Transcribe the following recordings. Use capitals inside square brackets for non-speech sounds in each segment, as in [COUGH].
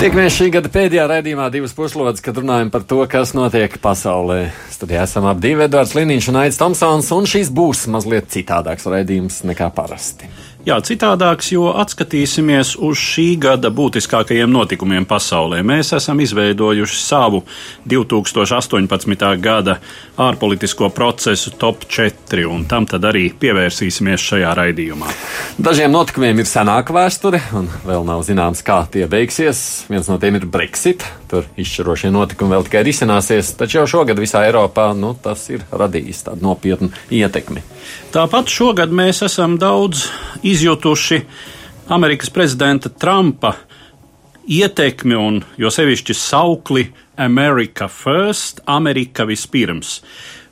Tiekamies šī gada pēdējā raidījumā divas puslodes, kad runājam par to, kas notiek pasaulē. Studijā esam ap divi Edvards Liniņš un Aits Tomsons, un šīs būs mazliet citādāks raidījums nekā parasti. Jā, citādāks, jo atskatīsimies uz šī gada būtiskākajiem notikumiem pasaulē. Mēs esam izveidojuši savu 2018. gada ārpolitisko procesu top 4, un tam tad arī pievērsīsimies šajā raidījumā. Dažiem notikumiem ir senāka vēsture, un vēl nav zināms, kā tie beigsies. Viens no tiem ir Brexit. Tur izšķirošie notikumi vēl tikai risināsies, taču jau šogad visā Eiropā nu, tas ir radījis tādu nopietnu ietekmi. Tāpat šogad mēs esam daudz izjutuši Amerikas prezidenta Trumpa ietekmi un jo sevišķi saukli America First, Amerika vispirms.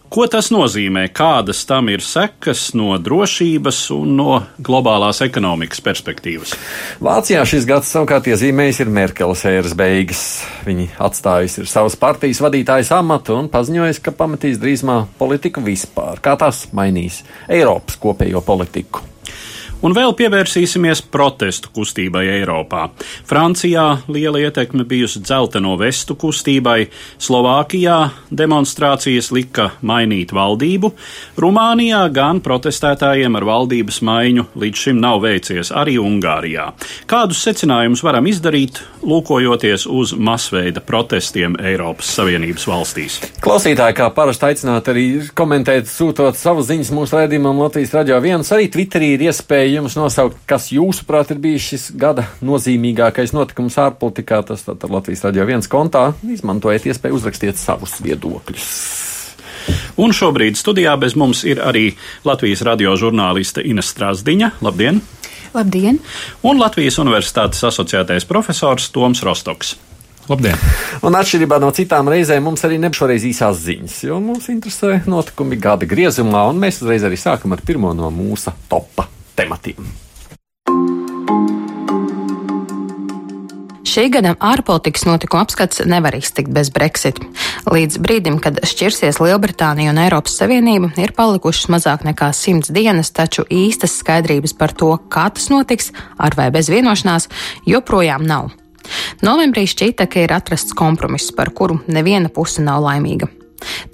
Ko tas nozīmē? Kādas tam ir sekas no drošības un no globālās ekonomikas perspektīvas? Vācijā šis gads savukārt iezīmējis ir Merkeles ēras beigas. Viņa atstājusi savas partijas vadītājas amatu un paziņojusi, ka pametīs drīzumā politiku vispār. Kā tas mainīs Eiropas kopējo politiku? Un vēl pievērsīsimies protestu kustībai Eiropā. Francijā liela ietekme bijusi dzelteno vestu kustībai, Slovākijā demonstrācijas lika mainīt valdību, Rumānijā gan protestētājiem ar valdības maiņu līdz šim nav veicies, arī Ungārijā. Kādus secinājumus varam izdarīt, lūkojoties uz masveida protestiem Eiropas Savienības valstīs? Klausītāji, kā parasti aicināt arī komentēt, sūtot savas ziņas mūsu raidījumam Latvijas radio viens, arī Twitterī ir iespēja jums nosaukt, kas jūsuprāt ir bijis šis gada nozīmīgākais notikums ārpolitikā. Tas tātad Latvijas radio viens kontā. Izmantojiet iespēju uzrakstiet savus viedokļus. Un šobrīd studijā bez mums ir arī Latvijas radio žurnāliste Ina Strāzdiņa. Labdien! Labdien! Un Latvijas Universitātes asociētais profesors Toms Rostoks. Labdien! Un atšķirībā no citām reizēm mums arī nebūs šoreiz īsās ziņas, jo mums interesē notikumi gada griezumā, un mēs uzreiz arī sākam ar pirmo no mūsu topa tematiem. Šī gada ārpolitikas notikuma apskats nevar iztikt bez Brexit. Līdz brīdim, kad šķirsies Lielbritānija un Eiropas Savienība, ir palikušas mazāk nekā simts dienas, taču īstas skaidrības par to, kā tas notiks, ar vai bez vienošanās, joprojām nav. Novembrī šķita, ka ir atrasts kompromiss, par kuru neviena puse nav laimīga.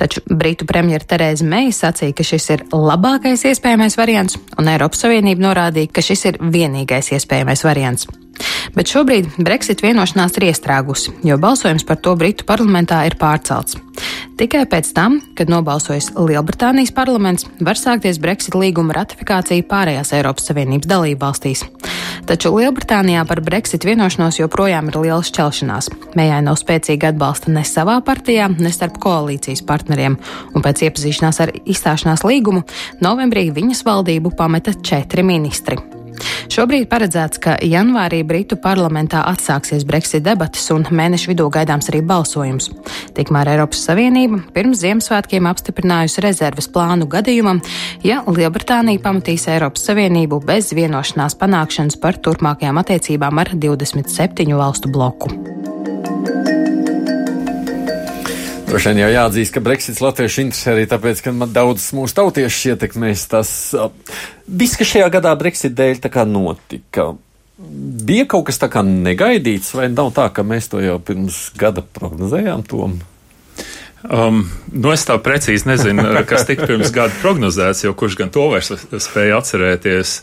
Taču Britu premjera Terēza Meija sacīja, ka šis ir labākais iespējamais variants, un Eiropas Savienība norādīja, ka šis ir vienīgais iespējamais variants. Bet šobrīd Brexit vienošanās ir iestrēgusi, jo balsojums par to Britu parlamentā ir pārcelts. Tikai pēc tam, kad nobalsojas Lielbritānijas parlaments, var sākties Brexit līguma ratifikācija pārējās Eiropas Savienības dalību valstīs. Taču Lielbritānijā par Brexit vienošanos joprojām ir liela šķelšanās. Mējai nav spēcīga atbalsta ne savā partijā, ne starp koalīcijas partneriem, un pēc iepazīšanās ar izstāšanās līgumu novembrī viņas valdību pameta četri ministri. Šobrīd paredzēts, ka janvārī Britu parlamentā atsāksies Brexit debatas un mēneša vidū gaidāms arī balsojums. Tikmēr Eiropas Savienība pirms Ziemassvētkiem apstiprinājusi rezerves plānu gadījumam, ja Lielbritānija pamatīs Eiropas Savienību bez vienošanās panākšanas par turpmākajām attiecībām ar 27 valstu bloku. Droši vien jau jāatzīst, ka Brexits latviešu interesē arī tāpēc, ka daudz mūsu tautiešus ietekmēs tas. Viss, kas šajā gadā Brexit dēļ tā kā notika, bija kaut kas tā kā negaidīts, vai nav tā, ka mēs to jau pirms gada prognozējām tom? Um, nu es tā precīzi nezinu, kas tika pirms gada prognozēts, jo kurš gan to vairs spēja atcerēties.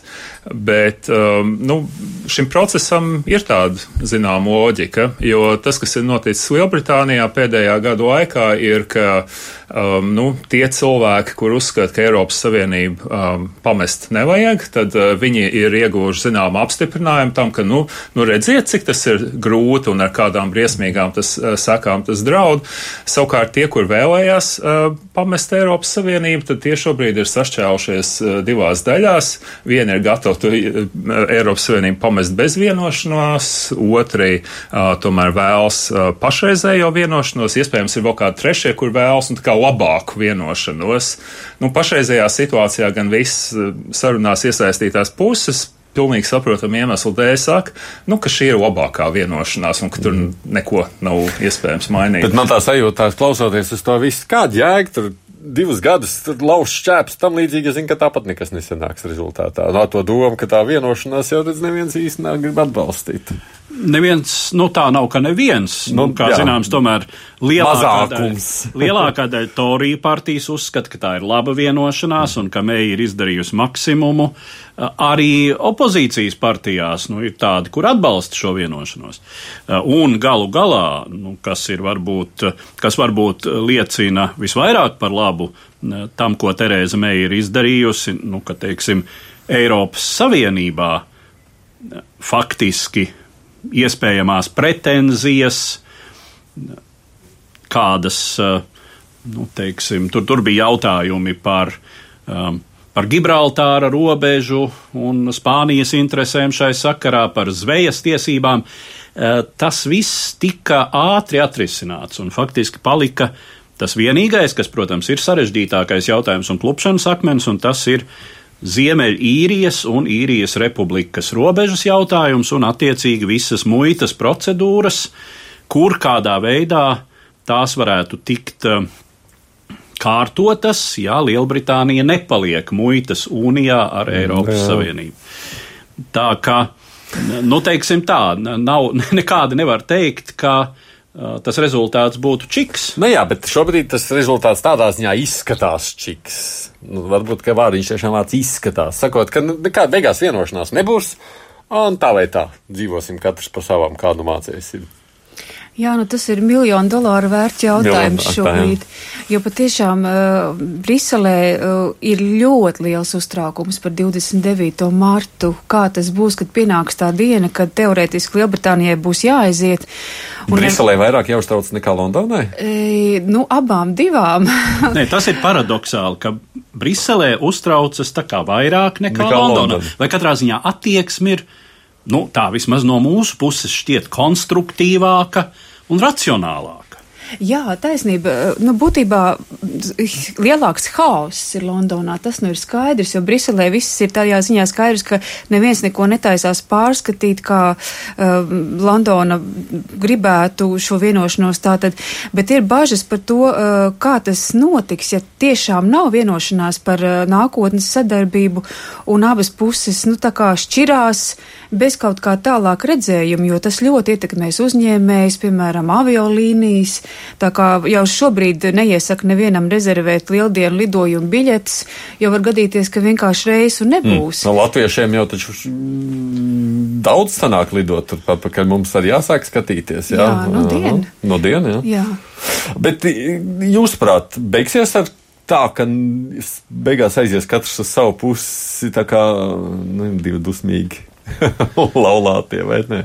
Bet um, nu, šim procesam ir tāda zināma loģika, jo tas, kas ir noticis Lielbritānijā pēdējā gadu laikā, ir, ka um, nu, tie cilvēki, kur uzskata, ka Eiropas Savienību um, pamest nevajag, tad uh, viņi ir ieguvuši zināmu apstiprinājumu tam, ka, nu, nu redziet, cik tas ir grūti un ar kādām briesmīgām tas uh, sakām tas draud. Savukārt tie, kur vēlējās uh, pamest Eiropas Savienību, tad tie šobrīd ir sašķēlušies divās daļās. Viena ir gatava to Eiropas Savienību pamest bez vienošanās, otri tomēr vēlas pašreizējo vienošanos, iespējams ir vēl kādi trešie, kur vēlas un tā kā labāku vienošanos. Nu, pašreizējā situācijā gan viss sarunās iesaistītās puses pilnīgi saprotamu iemeslu dēļ saka, nu, ka šī ir labākā vienošanās un ka tur neko nav iespējams mainīt. Bet man tā sajūta, klausoties uz to visu, kāda jēga tur divus gadus lauž šķēps tam līdzīgi, es zinu, ka tāpat nekas nesanāks rezultātā. Nā to domu, ka tā vienošanās jau redz neviens īsti negrib atbalstīt. Neviens, nu tā nav, ka neviens, nu, nu kā jā. zināms, tomēr lielākā daļa, lielākā daļa Torija partijas uzskata, ka tā ir laba vienošanās un ka Meija ir izdarījusi maksimumu. Arī opozīcijas partijās nu, ir tādi, kur atbalsta šo vienošanos. Un galu galā, nu, kas, varbūt, kas varbūt liecina visvairāk par labu tam, ko Terēza Meija ir izdarījusi, nu, ka, teiksim, Eiropas Savienībā faktiski iespējamās pretenzijas, kādas, eh, nu, teiksim, tur, tur bija jautājumi par, um, par Gibraltāra robežu un Spānijas interesēm šai sakarā, par zvejas tiesībām. Uh, tas viss tika ātri atrisināts un faktiski palika tas vienīgais, kas, protams, ir sarežģītākais jautājums un klupšanas akmens, un tas ir uh, Ziemeļīrijas un Īrijas republikas robežas jautājums un attiecīgi visas muitas procedūras, kur kādā veidā tās varētu tikt eh, kārtotas, ja Lielbritānija nepaliek muitas unijā ar Eiropas Jā. Savienību. Tā kā, nu, teiksim tā, nav, [LAUGHS] nekādi nevar teikt, ka tas rezultāts būtu čiks. Nu jā, bet šobrīd tas rezultāts tādā ziņā izskatās čiks. Nu, varbūt, ka vārdiņš tiešām vārds izskatās, sakot, ka nu, nekāda beigās vienošanās nebūs, un tā vai tā dzīvosim katrs pa savām, kādu mācīsim. Jā, nu tas ir miljonu dolāru vērts jautājums šobrīd, jo patiešām uh, Briselē uh, ir ļoti liels uztraukums par 29. martu. Kā tas būs, kad pienāks tā diena, kad teorētiski Lielbritānijai būs jāaiziet? Un Briselē vairāk jāuztrauc nekā Londonai? E, nu, abām divām. [LAUGHS] Nē, tas ir paradoxāli, ka Briselē uztraucas tā kā vairāk nekā, nekā Londonā. London. Vai katrā ziņā attieksme ir nu, tā vismaz no mūsu puses šķiet konstruktīvāka un racionālāka. Jā, taisnība. Nu, būtībā lielāks haoss ir Londonā. Tas nu ir skaidrs, jo Briselē viss ir tādā ziņā skaidrs, ka neviens neko netaisās pārskatīt, kā uh, Londona gribētu šo vienošanos tātad. Bet ir bažas par to, uh, kā tas notiks, ja tiešām nav vienošanās par uh, nākotnes sadarbību un abas puses, nu, tā kā šķirās bez kaut kā tālāk redzējuma, jo tas ļoti ietekmēs uzņēmējs, piemēram, aviolīnijas. Tā kā jau šobrīd neiesaka nevienam rezervēt lieldienu lidojumu biļetes, jo var gadīties, ka vienkārši reisu nebūs. Mm. No latviešiem jau taču daudz sanāk lidot ka mums arī jāsāk skatīties. Jā, jā no dienu. No dienu, jā. jā. Bet jūsuprāt, beigsies ar tā, ka beigās aizies katrs uz savu pusi, tā kā nu, divi dusmīgi [LAUGHS] laulātie, vai ne?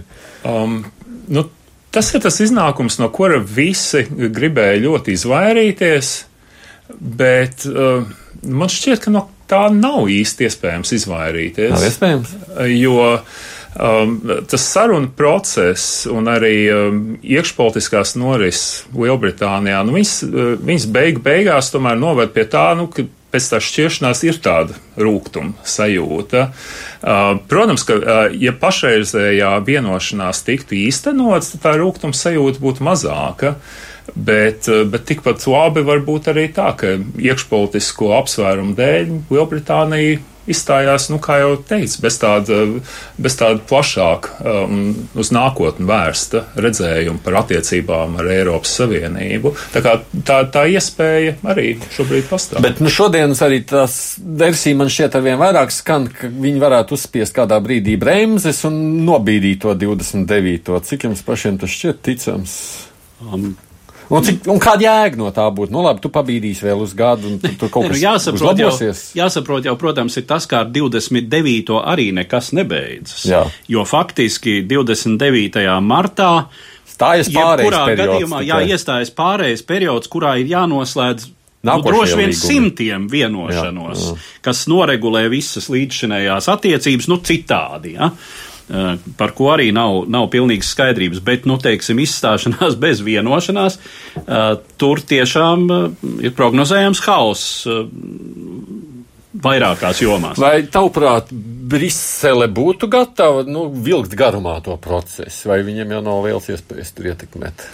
Um, nu, Tas ir tas iznākums, no kura visi gribēja ļoti izvairīties, bet uh, man šķiet, ka no tā nav īsti iespējams izvairīties. Nav iespējams. Jo um, tas saruna process un arī um, iekšpolitiskās norises Lielbritānijā, nu, viņas, uh, viņas beig, beigās tomēr noved pie tā, nu, ka pēc tā šķiršanās ir tāda rūkuma sajūta. Protams, ka ja pašreizējā vienošanās tiktu īstenots, tad tā rūkuma sajūta būtu mazāka. Bet, bet tikpat labi var būt arī tā, ka iekšpolitisko apsvērumu dēļ Lielbritānija izstājās, nu, kā jau teicu, bez tāda, bez tāda plašāka um, uz nākotni vērsta redzējuma par attiecībām ar Eiropas Savienību. Tā, kā, tā, tā iespēja arī šobrīd pastāv. Bet nu, šodienas arī tās versija man šķiet ar vien vairāk skan, ka viņi varētu uzspiest kādā brīdī bremzes un nobīdīt to 29. Cik jums pašiem tas šķiet ticams? Um, Un, cik, un kāda jēga no tā būtu? Nu, labi, tu pabīdīsi vēl uz gadu, un tu, tur kaut kas jāsaprot. Jau, jāsaprot jau, protams, ir tas, kā ar 29. arī nekas nebeidzas. Jā. Jo faktiski 29. martā stājas pārējais periods. Gadījumā, jā, iestājas pārējais periods, kurā ir jānoslēdz nu, droši vien līgumi. simtiem vienošanos, jā, jā. kas noregulē visas līdzšinējās attiecības, nu citādi. Ja? Uh, par ko arī nav, nav pilnīgas skaidrības, bet, nu, teiksim, izstāšanās [LAUGHS] bez vienošanās, uh, tur tiešām uh, ir prognozējams hauss vairākās jomās. Vai tavuprāt, Brisele būtu gatava nu, vilkt garumā to procesu, vai viņiem jau nav liels iespējas tur ietekmēt?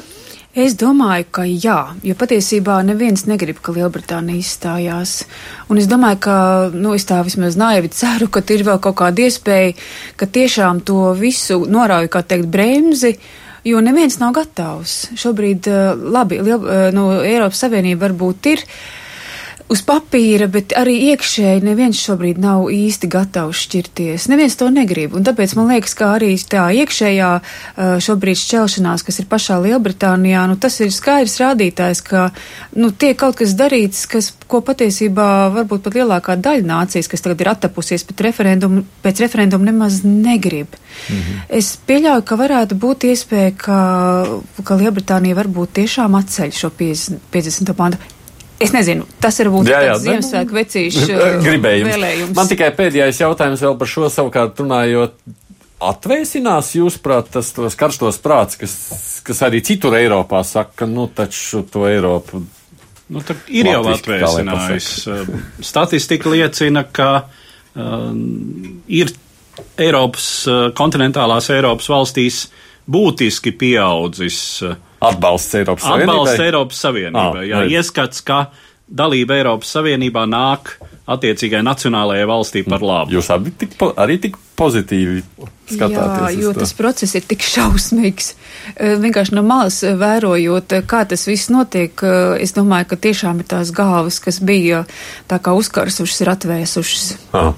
Es domāju, ka jā, jo patiesībā neviens negrib, ka Lielbritānija izstājās. Un es domāju, ka, nu, es tā vismaz naivi ceru, ka ir vēl kaut kāda iespēja, ka tiešām to visu norauj, kā teikt, bremzi, jo neviens nav gatavs. Šobrīd, eh, labi, Liel, eh, nu, Eiropas Savienība varbūt ir uz papīra, bet arī iekšēji neviens šobrīd nav īsti gatavs šķirties. Neviens to negrib. Un tāpēc man liekas, ka arī tā iekšējā šobrīd šķelšanās, kas ir pašā Lielbritānijā, nu, tas ir skaidrs rādītājs, ka nu, tiek kaut kas darīts, kas, ko patiesībā varbūt pat lielākā daļa nācijas, kas tagad ir attapusies pēc referendumu, pēc referendumu nemaz negrib. Mhm. Es pieļauju, ka varētu būt iespēja, ka, ka Lielbritānija varbūt tiešām atceļ šo 50. 50. pantu. Es nezinu, tas ir būt tāds Ziemassvētku vecīšu [LAUGHS] gribējums. Vēlējums. Man tikai pēdējais jautājums vēl par šo savukārt runājot. Atvēsinās, jūsuprāt, tas tos karstos prāts, kas, kas arī citur Eiropā saka, nu taču to Eiropu. Nu, ir jau atvēsinājis. Statistika liecina, ka uh, ir Eiropas, kontinentālās Eiropas valstīs būtiski pieaudzis uh, Atbalsts Eiropas Savienībai. Atbalsts Eiropas Savienībai. Ah, jā, ieskats, ka dalība Eiropas Savienībā nāk attiecīgai nacionālajai valstī par labu. Jūs abi tik, arī tik pozitīvi skatāties. Jā, jo tas process ir tik [LAUGHS] šausmīgs. Vienkārši no malas vērojot, kā tas viss notiek, es domāju, ka tiešām ir tās galvas, kas bija tā kā uzkarsušas, ir atvēsušas. Ah.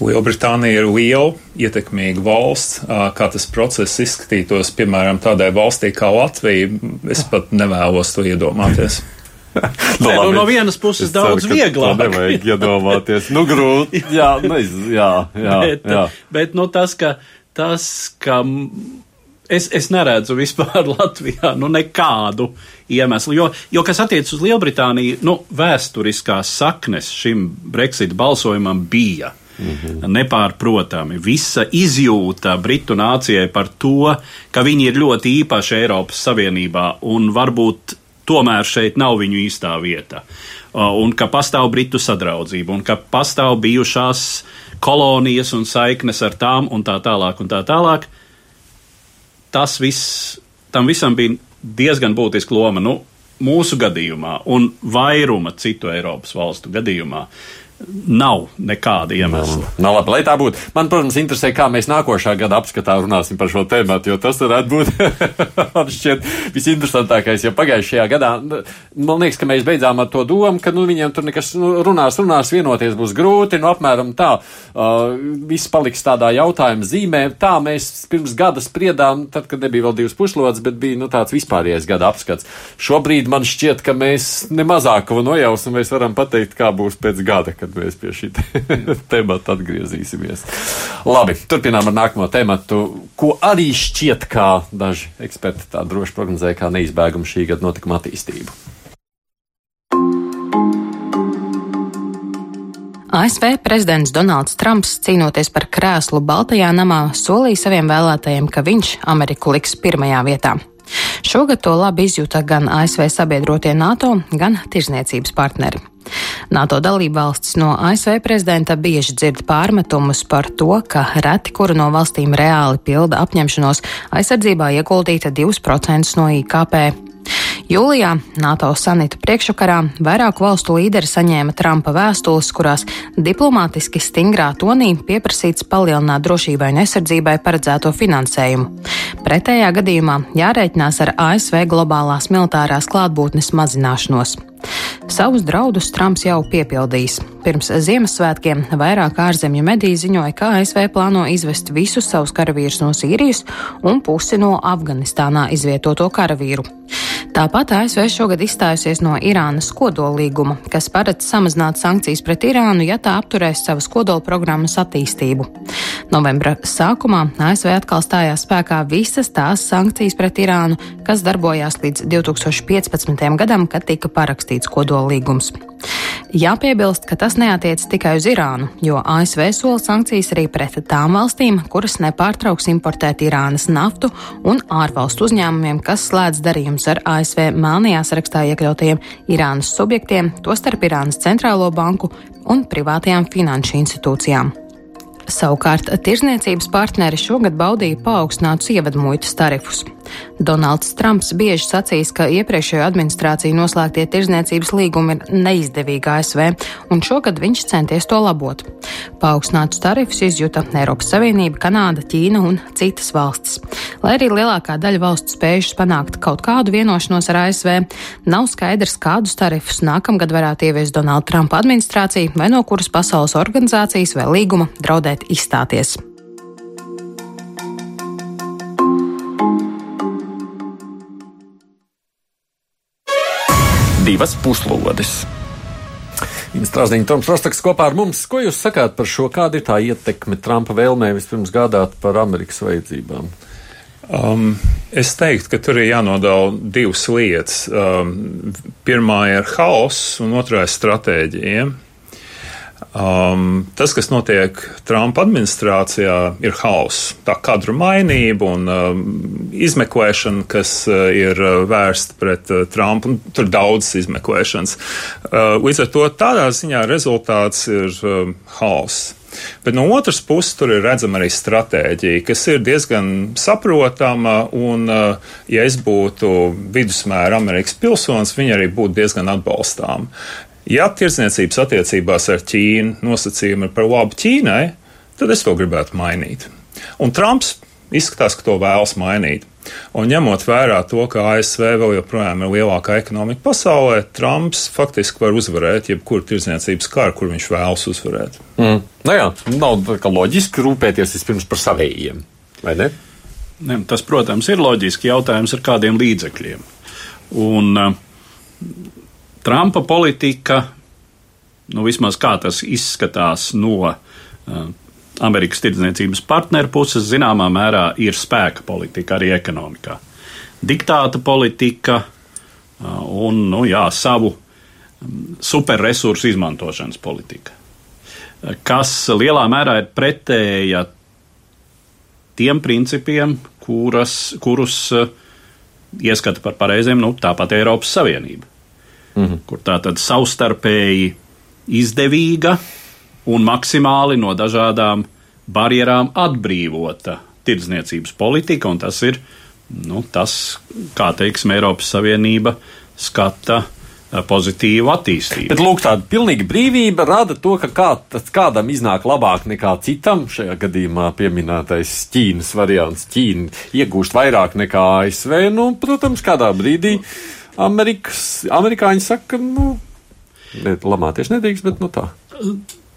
Lielbritānija ir liela, ietekmīga valsts. Kā tas process izskatītos, piemēram, tādai valstī kā Latvija, es pat nevēlos to iedomāties. no, nu, Nē, nu, no vienas puses es daudz ceru, vieglāk. Nevajag iedomāties. Nu, grūti. [LAUGHS] jā, nu, jā, jā, bet, jā. bet nu, tas, ka, tas, ka es, es neredzu vispār [LAUGHS] Latvijā nu, nekādu iemeslu. Jo, jo kas attiecas uz Lielbritāniju, nu, vēsturiskās saknes šim Brexit balsojumam bija -hmm. nepārprotami. Visa izjūta Britu nācijai par to, ka viņi ir ļoti īpaši Eiropas Savienībā un varbūt tomēr šeit nav viņu īstā vieta. Un ka pastāv Britu sadraudzība, un ka pastāv bijušās kolonijas un saiknes ar tām, un tā tālāk, un tā tālāk. Tas viss, tam visam bija diezgan būtiska loma. Nu, mūsu gadījumā un vairuma citu Eiropas valstu gadījumā Nav nekāda iemesla. Nav, nav labi, lai tā būtu. Man, protams, interesē, kā mēs nākošā gada apskatā runāsim par šo tēmu, jo tas varētu būt [LAUGHS] šķiet visinteresantākais. Jo pagājušajā gadā man liekas, ka mēs beidzām ar to domu, ka nu, viņiem tur nekas nu, runās, runās, vienoties būs grūti. Nu, apmēram tā. Uh, viss paliks tādā jautājuma zīmē. Tā mēs pirms gada spriedām, tad, kad nebija vēl divas puslodes, bet bija nu, tāds vispārējais gada apskats. Šobrīd man šķiet, ka mēs nemazāk ko nojausam, mēs varam pateikt, kā būs pēc gada. Kad kad mēs pie šī [LAUGHS] temata atgriezīsimies. Labi, turpinām ar nākamo tematu, ko arī šķiet, kā daži eksperti tā droši prognozēja, kā neizbēgumu šī gada notikuma attīstību. ASV prezidents Donalds Trumps, cīnoties par krēslu Baltajā namā, solīja saviem vēlētajiem, ka viņš Ameriku liks pirmajā vietā. Šogad to labi izjūta gan ASV sabiedrotie NATO, gan tirzniecības partneri. NATO dalībvalstis no ASV prezidenta bieži dzird pārmetumus par to, ka reti kura no valstīm reāli pilda apņemšanos aizsardzībā ieguldīt 2% no IKP. Jūlijā NATO samita priekšvakarā vairāku valstu līderi saņēma Trumpa vēstules, kurās diplomātiski stingrā tonī pieprasīts palielināt drošībai un aizsardzībai paredzēto finansējumu. Pretējā gadījumā jārēķinās ar ASV globālās militārās klātbūtnes mazināšanos. Savus draudus Trumps jau piepildījis. Pirms Ziemassvētkiem vairāk ārzemju mediji ziņoja, ka ASV plāno izvest visus savus karavīrus no Sīrijas un pusi no Afganistānā izvietoto karavīru. Tāpat ASV šogad izstājusies no Irānas kodolīguma, kas paredz samazināt sankcijas pret Irānu, ja tā apturēs savas kodola programmas attīstību. Novembra sākumā ASV atkal stājās spēkā visas tās sankcijas pret Irānu, kas darbojās līdz 2015. gadam, kad tika parakstīts kodolīgums. Jāpiebilst, ka tas neatiec tikai uz Irānu, jo ASV sola sankcijas arī pret tām valstīm, kuras nepārtrauks importēt Irānas naftu un ārvalstu uzņēmumiem, kas slēdz darījumus ar ASV melnajā sarakstā iekļautajiem Irānas subjektiem, tostarp Irānas centrālo banku un privātajām finanšu institūcijām. Savukārt, tirzniecības partneri šogad baudīja paaugstinātus ievadmuitas tarifus. Donalds Trumps bieži sacīs, ka iepriekšējo administrāciju noslēgtie tirzniecības līgumi ir neizdevīgi ASV, un šogad viņš centies to labot. Paaugstinātus tarifus izjuta Eiropas Savienība, Kanāda, Ķīna un citas valstis. Lai arī lielākā daļa valstu spējušas panākt kaut kādu vienošanos ar ASV, nav skaidrs, kādus tarifus nākamgad varētu ieviest Donalda Trumpa administrācija vai no kuras pasaules organizācijas vai līguma draudēt izstāties. Divas puslodes. Strāzniņa Toms Rostaks kopā ar mums. Ko jūs sakāt par šo? Kāda ir tā ietekme Trumpa vēlmē vispirms gādāt par Amerikas vajadzībām? Um, es teiktu, ka tur ir jānodala divas lietas. Um, pirmā ir haoss, un otrā ir stratēģija. Um, tas, kas notiek Trumpa administrācijā, ir hauss. Tā kadru mainība un um, izmeklēšana, kas uh, ir uh, vērsta pret uh, Trumpu, un tur daudzas izmeklēšanas. Uh, līdz ar to tādā ziņā rezultāts ir um, hauss. Bet no otras puses, tur ir redzama arī stratēģija, kas ir diezgan saprotama. Un, uh, ja es būtu vidusmēra Amerikas pilsonis, viņa arī būtu diezgan atbalstāma. Ja tirdzniecības attiecībās ar Ķīnu nosacījumi ir par labu Ķīnai, tad es to gribētu mainīt. Un Trumps izskatās, ka to vēlas mainīt. Un ņemot vērā to, ka ASV vēl joprojām ir lielākā ekonomika pasaulē, Trumps faktiski var uzvarēt jebkuru tirdzniecības karu, kur viņš vēlas uzvarēt. Mm. Nu jā, nav loģiski rūpēties vispirms par savējiem, vai ne? ne? Tas, protams, ir loģiski jautājums ar kādiem līdzekļiem. Un, uh, Trumpa politika, nu vismaz kā tas izskatās no uh, Amerikas tirdzniecības partneru puses, zināmā mērā ir spēka politika arī ekonomikā. Diktāta politika uh, un, nu jā, savu um, superresursu izmantošanas politika, kas lielā mērā ir pretēja tiem principiem, kuras, kurus uh, ieskata par pareiziem, nu, tāpat Eiropas Savienība -hmm. kur tā tad savstarpēji izdevīga un maksimāli no dažādām barjerām atbrīvota tirdzniecības politika, un tas ir nu, tas, kā teiksim, Eiropas Savienība skata pozitīvu attīstību. Bet lūk, tāda pilnīga brīvība rada to, ka kā, kādam iznāk labāk nekā citam. Šajā gadījumā pieminētais Ķīnas variants. Ķīna iegūst vairāk nekā ASV. Nu, protams, kādā brīdī Amerikas, amerikāņi saka, nu, lamāties nedrīkst, bet nu tā.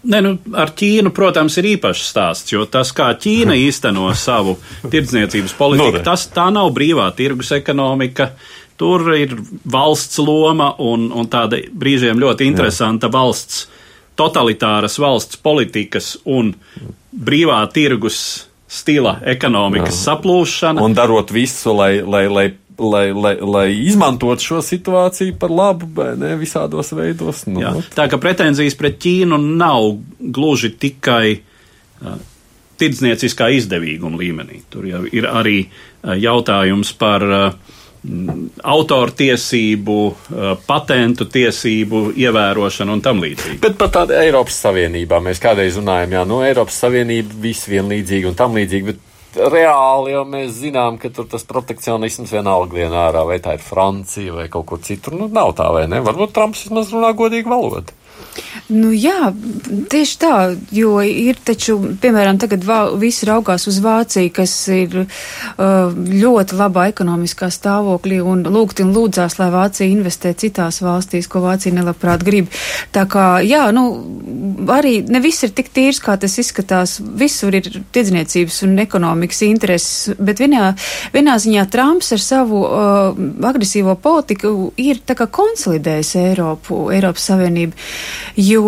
Ne, nu, ar Ķīnu, protams, ir īpašs stāsts, jo tas, kā Ķīna īsteno [LAUGHS] savu tirdzniecības politiku, nu, tas tā nav brīvā tirgus ekonomika. Tur ir valsts loma un, un tāda brīžiem ļoti interesanta Jā. valsts, totalitāras valsts politikas un brīvā tirgus stila ekonomikas Jā. saplūšana. Un darot visu, lai, lai, lai lai, lai, lai izmantotu šo situāciju par labu, vai ne visādos veidos. Nu, Jā, tā kā pretenzijas pret Ķīnu nav gluži tikai uh, tirdznieciskā izdevīguma līmenī. Tur jau ir arī uh, jautājums par uh, autortiesību, patentu tiesību ievērošanu un tam līdzīgi. Bet par tādu Eiropas Savienībā mēs kādreiz runājam, jā, nu Eiropas Savienība viss vienlīdzīgi un tam līdzīgi, bet reāli jau mēs zinām, ka tur tas protekcionisms vienalga vien ārā, vai tā ir Francija vai kaut kur citur. Nu, nav tā, vai ne? Varbūt Trumps vismaz runā godīgu valodu. Nu, jā, tieši tā, jo ir taču, piemēram, tagad visi raugās uz Vāciju, kas ir uh, ļoti labā ekonomiskā stāvoklī un lūgt un lūdzās, lai Vācija investē citās valstīs, ko Vācija nelabprāt grib. Tā kā, jā, nu, arī ne viss ir tik tīrs, kā tas izskatās. Visur ir tirdzniecības un ekonomikas intereses, bet vienā, vienā ziņā Trumps ar savu uh, agresīvo politiku ir tā kā konsolidējis Eiropu, Eiropas Savienību. Jo,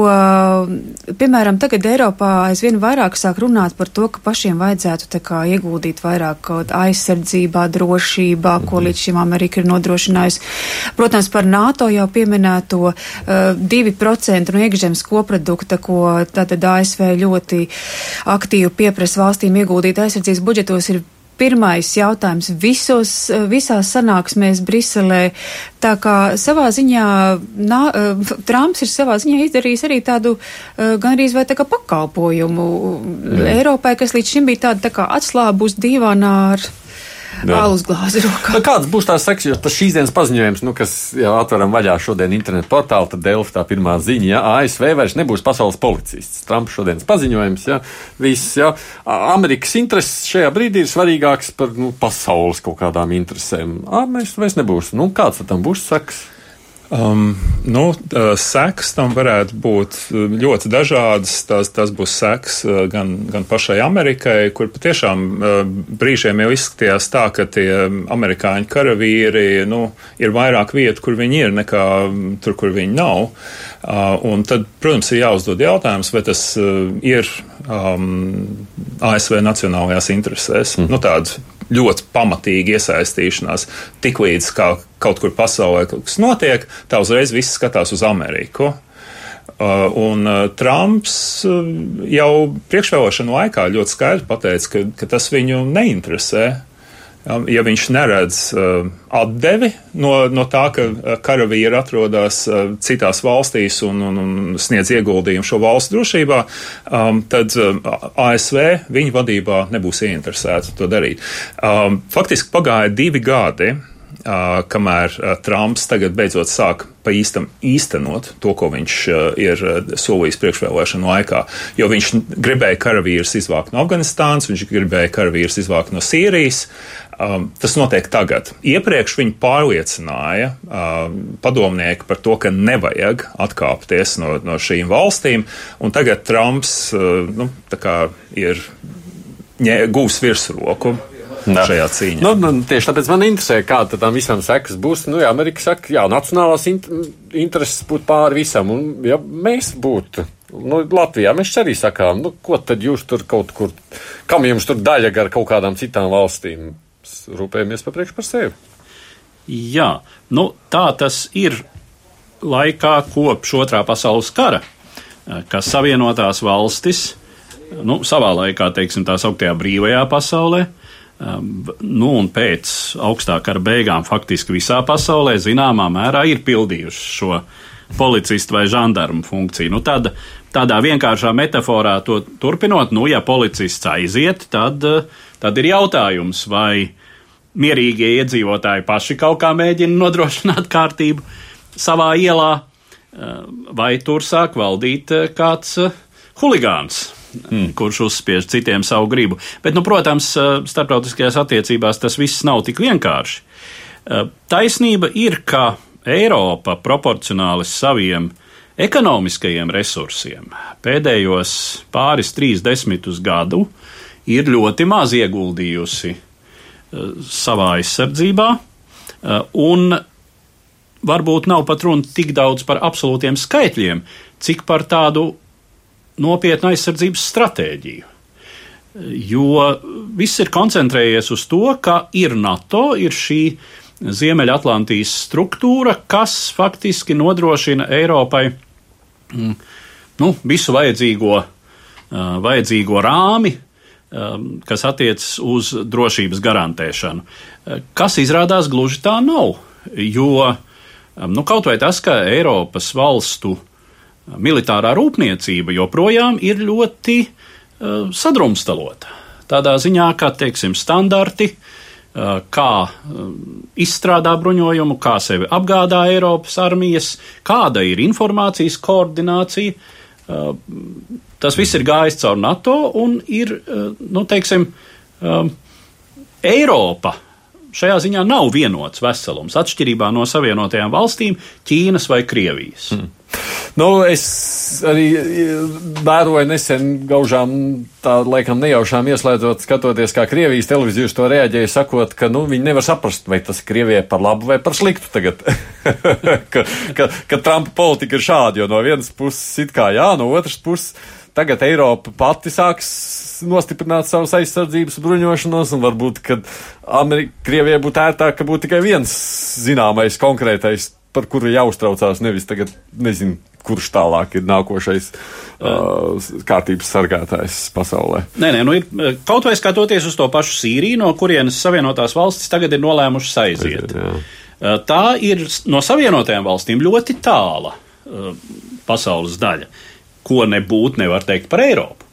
piemēram, tagad Eiropā aizvien vairāk sāk runāt par to, ka pašiem vajadzētu kā, ieguldīt vairāk aizsardzībā, drošībā, ko līdz šim Amerika ir nodrošinājusi. Protams, par NATO jau pieminēto uh, 2% no iekšzemes koprodukta, ko tātad ASV ļoti aktīvi pieprasa valstīm ieguldīt aizsardzības budžetos, ir pirmais jautājums visos, visās sanāksmēs Briselē. Tā kā savā ziņā nā, eh, Trumps ir savā ziņā izdarījis arī tādu eh, gan arī vai tā kā pakalpojumu mm. Eiropai, kas līdz šim bija tāda tā kā atslābus dīvānā ar alus glāzi rokā. Nu, kāds būs tās seks, jo tas šīs dienas paziņojums, nu, kas jau atveram vaļā šodien internetu portālu, tad Delfi tā pirmā ziņa, ja ASV vairs nebūs pasaules policists. Trumps šodienas paziņojums, ja viss, ja Amerikas intereses šajā brīdī ir svarīgāks par nu, pasaules kaut kādām interesēm. Ā, mēs vairs nebūs. Nu, kāds tam būs seks? Um, nu, seks tam varētu būt ļoti dažādas. Tas, tas būs seks gan, gan pašai Amerikai, kur patiešām brīžiem jau izskatījās tā, ka tie amerikāņu karavīri nu, ir vairāk vietu, kur viņi ir, nekā tur, kur viņi nav. Un tad, protams, ir jāuzdod jautājums, vai tas ir um, ASV nacionālajās interesēs. Mm. Nu, tāda ļoti pamatīga iesaistīšanās. Tiklīdz kā kaut kur pasaulē kaut kas notiek, tā uzreiz viss skatās uz Ameriku. Uh, un uh, Trumps uh, jau priekšvēlēšanu laikā ļoti skaidri pateica, ka, ka tas viņu neinteresē. Ja viņš neredz uh, atdevi no, no tā, ka uh, karavīri atrodas uh, citās valstīs un, un, un sniedz ieguldījumu šo valstu drošībā, um, tad um, ASV viņa vadībā nebūs ieinteresēta to darīt. Um, faktiski pagāja divi gadi Uh, kamēr uh, Trumps tagad beidzot sāk pa īstam īstenot to, ko viņš uh, ir solījis priekšvēlēšanu laikā. Jo viņš gribēja karavīrus izvākt no Afganistānas, viņš gribēja karavīrus izvākt no Sīrijas. Um, tas notiek tagad. Iepriekš viņi pārliecināja um, padomnieki par to, ka nevajag atkāpties no, no šīm valstīm, un tagad Trumps uh, nu, ir gūs virsroku Jā. šajā cīņā. Nu, nu, tieši tāpēc man interesē, kāda tam visam sekas būs. Nu, jā, Amerika saka, jā, nacionālās int intereses būtu pāri visam, un ja mēs būtu. Nu, Latvijā mēs arī sakām, nu, ko tad jūs tur kaut kur, kam jums tur daļa gar kaut kādām citām valstīm? Rūpējamies par priekšu par sevi. Jā, nu, tā tas ir laikā kopš otrā pasaules kara, kas savienotās valstis, nu, savā laikā, teiksim, tā sauktajā brīvajā pasaulē, uh, Um, nu, un pēc augstā kara beigām faktiski visā pasaulē zināmā mērā ir pildījuši šo policistu vai žandarmu funkciju. Nu, tāda, tādā vienkāršā metaforā to turpinot, nu, ja policists aiziet, tad, tad ir jautājums, vai mierīgie iedzīvotāji paši kaut kā mēģina nodrošināt kārtību savā ielā, uh, vai tur sāk valdīt uh, kāds uh, huligāns mm. kurš uzspiež citiem savu gribu. Bet, nu, protams, eh, starptautiskajās attiecībās tas viss nav tik vienkārši. Eh, taisnība ir, ka Eiropa proporcionāli saviem ekonomiskajiem resursiem pēdējos pāris trīs desmitus gadu ir ļoti maz ieguldījusi eh, savā aizsardzībā, un varbūt nav pat runa tik daudz par absolūtiem skaitļiem, cik par tādu nopietnu aizsardzības stratēģiju. Jo viss ir koncentrējies uz to, ka ir NATO, ir šī Ziemeļatlantijas struktūra, kas faktiski nodrošina Eiropai mm, nu, visu vajadzīgo, vajadzīgo rāmi, kas attiecas uz drošības garantēšanu. Kas izrādās gluži tā nav, jo nu, kaut vai tas, ka Eiropas valstu uh, militārā rūpniecība joprojām ir ļoti uh, sadrumstalota. Tādā ziņā, ka teiksim, standarti, kā izstrādā bruņojumu, kā sevi apgādā Eiropas armijas, kāda ir informācijas koordinācija. Tas viss ir gājis caur NATO un ir, nu, teiksim, Eiropa šajā ziņā nav vienots veselums, atšķirībā no Savienotajām valstīm, Ķīnas vai Krievijas. Hmm. Nu, es arī vēroju nesen gaužām, tā laikam nejaušām ieslēdzot, skatoties, kā Krievijas televīzija uz to reaģēja, sakot, ka nu, viņi nevar saprast, vai tas Krievijai par labu vai par sliktu tagad. [LAUGHS] ka, ka, ka Trumpa politika ir šāda, jo no vienas puses it kā jā, no otras puses tagad Eiropa pati sāks nostiprināt savas aizsardzības bruņošanos, un varbūt, ka Krievijai būtu ērtāk, ka būtu tikai viens zināmais konkrētais, par kuru jāuztraucās, nevis tagad nezinu, kurš tālāk ir nākošais uh, kārtības sargātājs pasaulē. Nē, nē, nu ir kaut vai skatoties uz to pašu Sīriju, no kurienes Savienotās valstis tagad ir nolēmušas aiziet. Uh, tā ir no Savienotajām valstīm ļoti tāla pasaules daļa, ko nebūtu nevar teikt par Eiropu.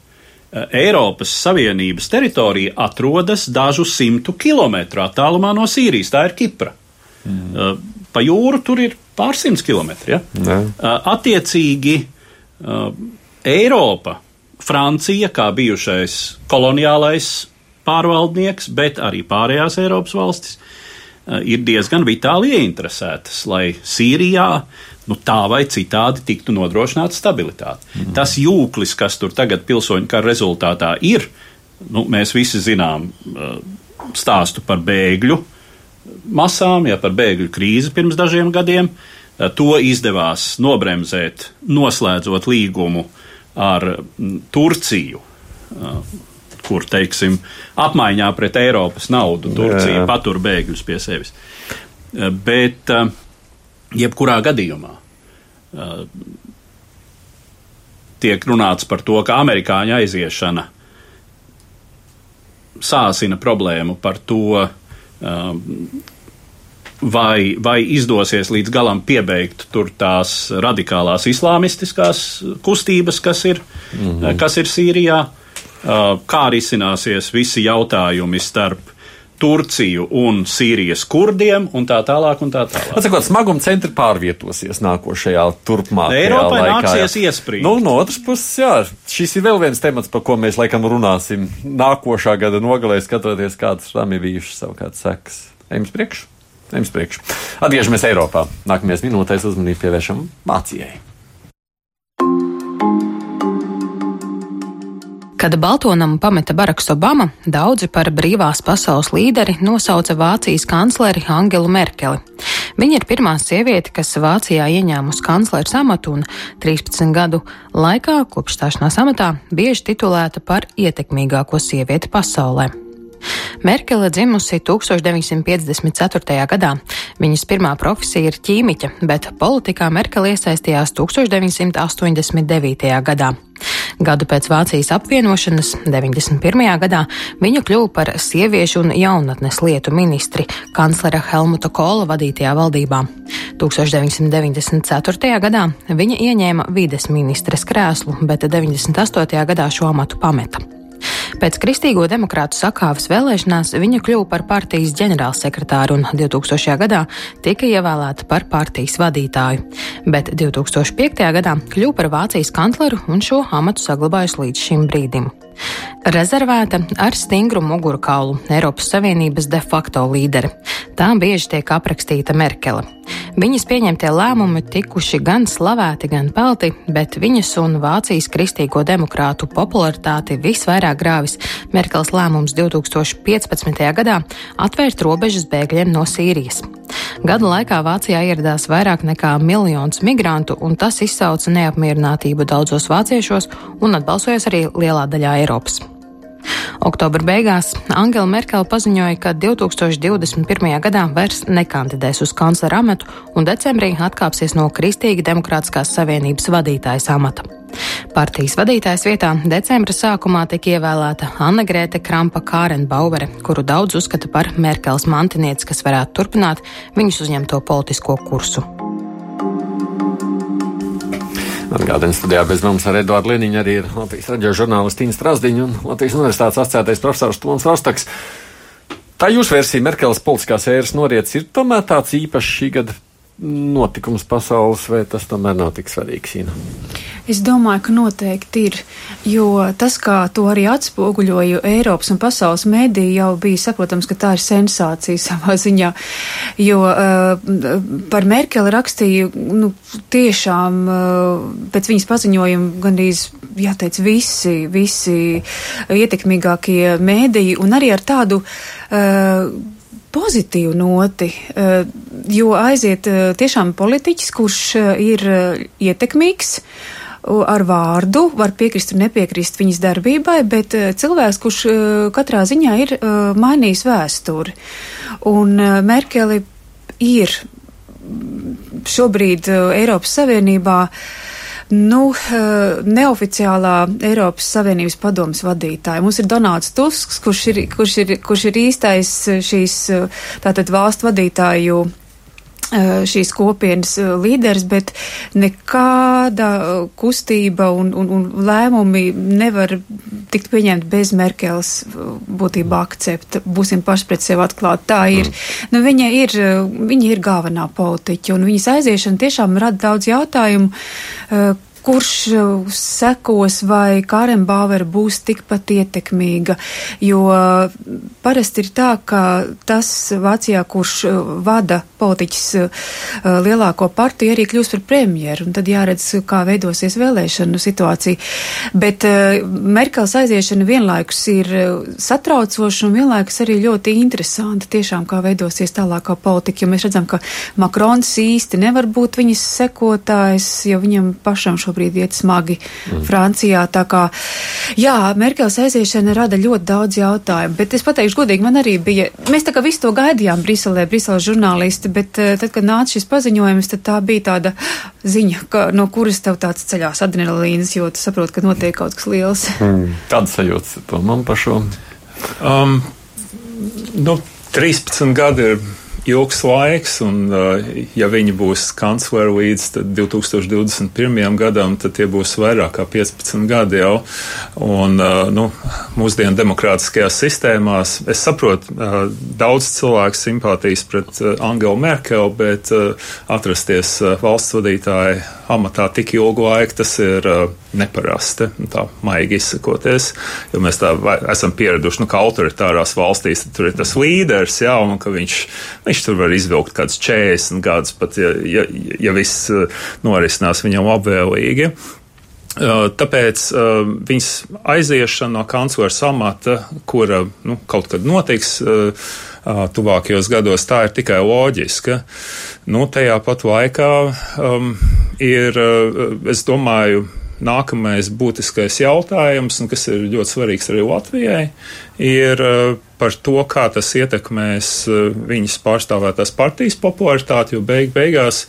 Eh, Eiropas Savienības teritorija atrodas dažu simtu kilometru attālumā no Sīrijas. Tā ir Kipra. Mm. Pa jūru tur ir pārsimts kilometri. Ja? Eh, attiecīgi Eiropa, Francija kā bijušais koloniālais pārvaldnieks, bet arī pārējās Eiropas valstis ir diezgan vitāli ieinteresētas, lai Sīrijā nu, tā vai citādi tiktu nodrošināta stabilitāte. Mm. Tas jūklis, kas tur tagad pilsoņu kara rezultātā ir, nu, mēs visi zinām uh, stāstu par bēgļu masām, ja par bēgļu krīzi pirms dažiem gadiem. Uh, to izdevās nobremzēt, noslēdzot līgumu ar mm, Turciju, uh, kur, teiksim, apmaiņā pret Eiropas naudu Turcija patur bēgļus pie sevis. Bet uh, jebkurā gadījumā uh, tiek runāts par to, ka amerikāņu aiziešana sāsina problēmu par to, uh, vai, vai izdosies līdz galam piebeigt tur tās radikālās islāmistiskās kustības, kas ir, -hmm. kas ir Sīrijā, uh, kā risināsies visi jautājumi starp Turciju un Sīrijas kurdiem un tā tālāk. Un tā tālāk. Atsakot, smaguma centri pārvietosies nākošajā turpmākajā Eiropai laikā. nāksies iesprīt. Nu, no otras puses, jā, šis ir vēl viens temats, par ko mēs laikam runāsim nākošā gada nogalē, skatoties, kādas tam ir bijušas savukārt sekas. Ejam priekš! Ejam priekš! Atgriežamies Eiropā. Nākamajās minūtēs uzmanību pievēršam Vācijai. Kad Baltonamu pameta Baraks Obama, daudzi par brīvās pasaules līderi nosauca Vācijas kancleri Angelu Merkeli. Viņa ir pirmā sieviete, kas Vācijā ieņēmusi kanclera amatu un 13 gadu laikā, kopš stāšanās amatā, bieži titulēta par ietekmīgāko sievieti pasaulē. Merkele dzimusi 1954. gadā. Viņas pirmā profesija ir ķīmiķa, bet politikā Merkele iesaistījās 1989. gadā. Gadu pēc Vācijas apvienošanas, 91. gadā, viņa kļuva par sieviešu un jaunatnes lietu ministri kanclera Helmuta Kola vadītajā valdībā. 1994. gadā viņa ieņēma vides ministres krēslu, bet 98. gadā šo amatu pameta. Pēc Kristīgo demokrātu sakāves vēlēšanās viņa kļuva par partijas ģenerālsekretāru un 2000. gadā tika ievēlēta par partijas vadītāju, bet 2005. gadā kļuva par Vācijas kancleru un šo amatu saglabājusi līdz šim brīdim. Rezervēta ar stingru mugurkaulu Eiropas Savienības de facto līderi. Tā bieži tiek aprakstīta Merkele. Viņas pieņemtie lēmumi tikuši gan slavēti, gan pelti, bet viņas un Vācijas kristīgo demokrātu popularitāti visvairāk grāvis Merkels lēmums 2015. gadā atvērt robežas bēgļiem no Sīrijas. Gada laikā Vācijā ieradās vairāk nekā miljons migrantu, un tas izsauca neapmierinātību daudzos vāciešos un atbalsojas arī lielā daļā Eiropas. Oktobra beigās Angela Merkele paziņoja, ka 2021. gadā vairs nekandidēs uz kanclera amatu un decembrī atkāpsies no Kristīgi Demokrātiskās Savienības vadītājas amata. Partijas vadītājas vietā decembra sākumā tika ievēlēta Anna Grēte Krampa Kārenbauvere, kuru daudz uzskata par Merkels mantinieci, kas varētu turpināt viņas uzņemto politisko kursu. Atgādājot, studijā bez mums ar Eduardu Liniņu arī ir Latvijas raidījuma žurnālists Tīna Strasdiņa un Latvijas Universitātes asociētais profesors Toms Rostaks. Tā jūsu versija, Merkeles politiskās ēras noriets, ir tomēr tāds īpašs šī gada notikums pasaules, vai tas tomēr nav tik svarīgs? Ina? Es domāju, ka noteikti ir, jo tas, kā to arī atspoguļoju Eiropas un pasaules mēdī, jau bija saprotams, ka tā ir sensācija [LAUGHS] savā ziņā, jo uh, par Merkeli rakstīju, nu, tiešām uh, pēc viņas paziņojuma gandrīz, jāteic, visi, visi ietekmīgākie mēdī un arī ar tādu uh, pozitīvu noti, eh, jo aiziet eh, tiešām politiķis, kurš eh, ir ietekmīgs ar vārdu, var piekrist un nepiekrist viņas darbībai, bet cilvēks, kurš katrā ziņā ir mainījis vēsturi. Un Merkeli ir šobrīd Eiropas Savienībā uh, nu, eh, neoficiālā Eiropas Savienības padomas vadītāja. Mums ir Donalds Tusks, kurš ir, kurš ir, kurš ir īstais eh, šīs eh, tātad valstu vadītāju šīs kopienas līderis, bet nekāda kustība un, un, un lēmumi nevar tikt pieņemti bez Merkels būtībā akcepta. Būsim paši pret sevi atklāti. Tā ir. Mm. Nu, viņa ir, viņa ir galvenā politiķa, un viņas aiziešana tiešām rada daudz jautājumu kurš uh, sekos vai Kārenbāvera būs tikpat ietekmīga, jo uh, parasti ir tā, ka tas Vācijā, kurš uh, vada politiķis lielāko partiju, arī kļūst par premjeru, un tad jāredz, kā veidosies vēlēšanu situācija. Bet Merkels aiziešana vienlaikus ir satraucoša un vienlaikus arī ļoti interesanti tiešām, kā veidosies tālākā politika, jo mēs redzam, ka Makrons īsti nevar būt viņas sekotājs, jo viņam pašam šo šobrīd iet smagi mm. Francijā. Tā kā, jā, Merkels aiziešana rada ļoti daudz jautājumu, bet es pateikšu godīgi, man arī bija, mēs tā kā visu to gaidījām Briselē, Briseles žurnālisti, bet uh, tad, kad nāca šis paziņojums, tad tā bija tāda ziņa, ka, no kuras tev tāds ceļās adrenalīns, jo tu saproti, ka notiek kaut kas liels. [LAUGHS] Mm. Kāds sajūts to man pašam? Um, nu, 13 gadi ir ilgs laiks, un, uh, ja viņi būs kancleri līdz 2021. gadam, tad tie būs vairāk kā 15 gadi jau. Un, uh, nu, mūsdienu demokrātiskajās sistēmās es saprotu uh, daudz cilvēku simpātijas pret Angelu Merkeli, bet atrasties valsts vadītāja amatā tik ilgu laiku, tas ir neparasti, tā maigi izsakoties, jo mēs tā esam pieraduši, nu, ka autoritārās valstīs tur ir tas līderis, jā, un ka viņš, viņš tur var izvilkt kāds 40 gadus, pat ja, ja, ja viss uh, norisinās viņam labvēlīgi. Uh, tāpēc uh, viņas aiziešana no kanclera amata, kura nu, kaut kad notiks uh, tuvākajos gados, tā ir tikai loģiska. Nu, tajā pat laikā um, ir, uh, es domāju, nākamais būtiskais jautājums, un kas ir ļoti svarīgs arī Latvijai, ir uh, par to, kā tas ietekmēs uh, viņas pārstāvētās partijas popularitāti, jo beig beigās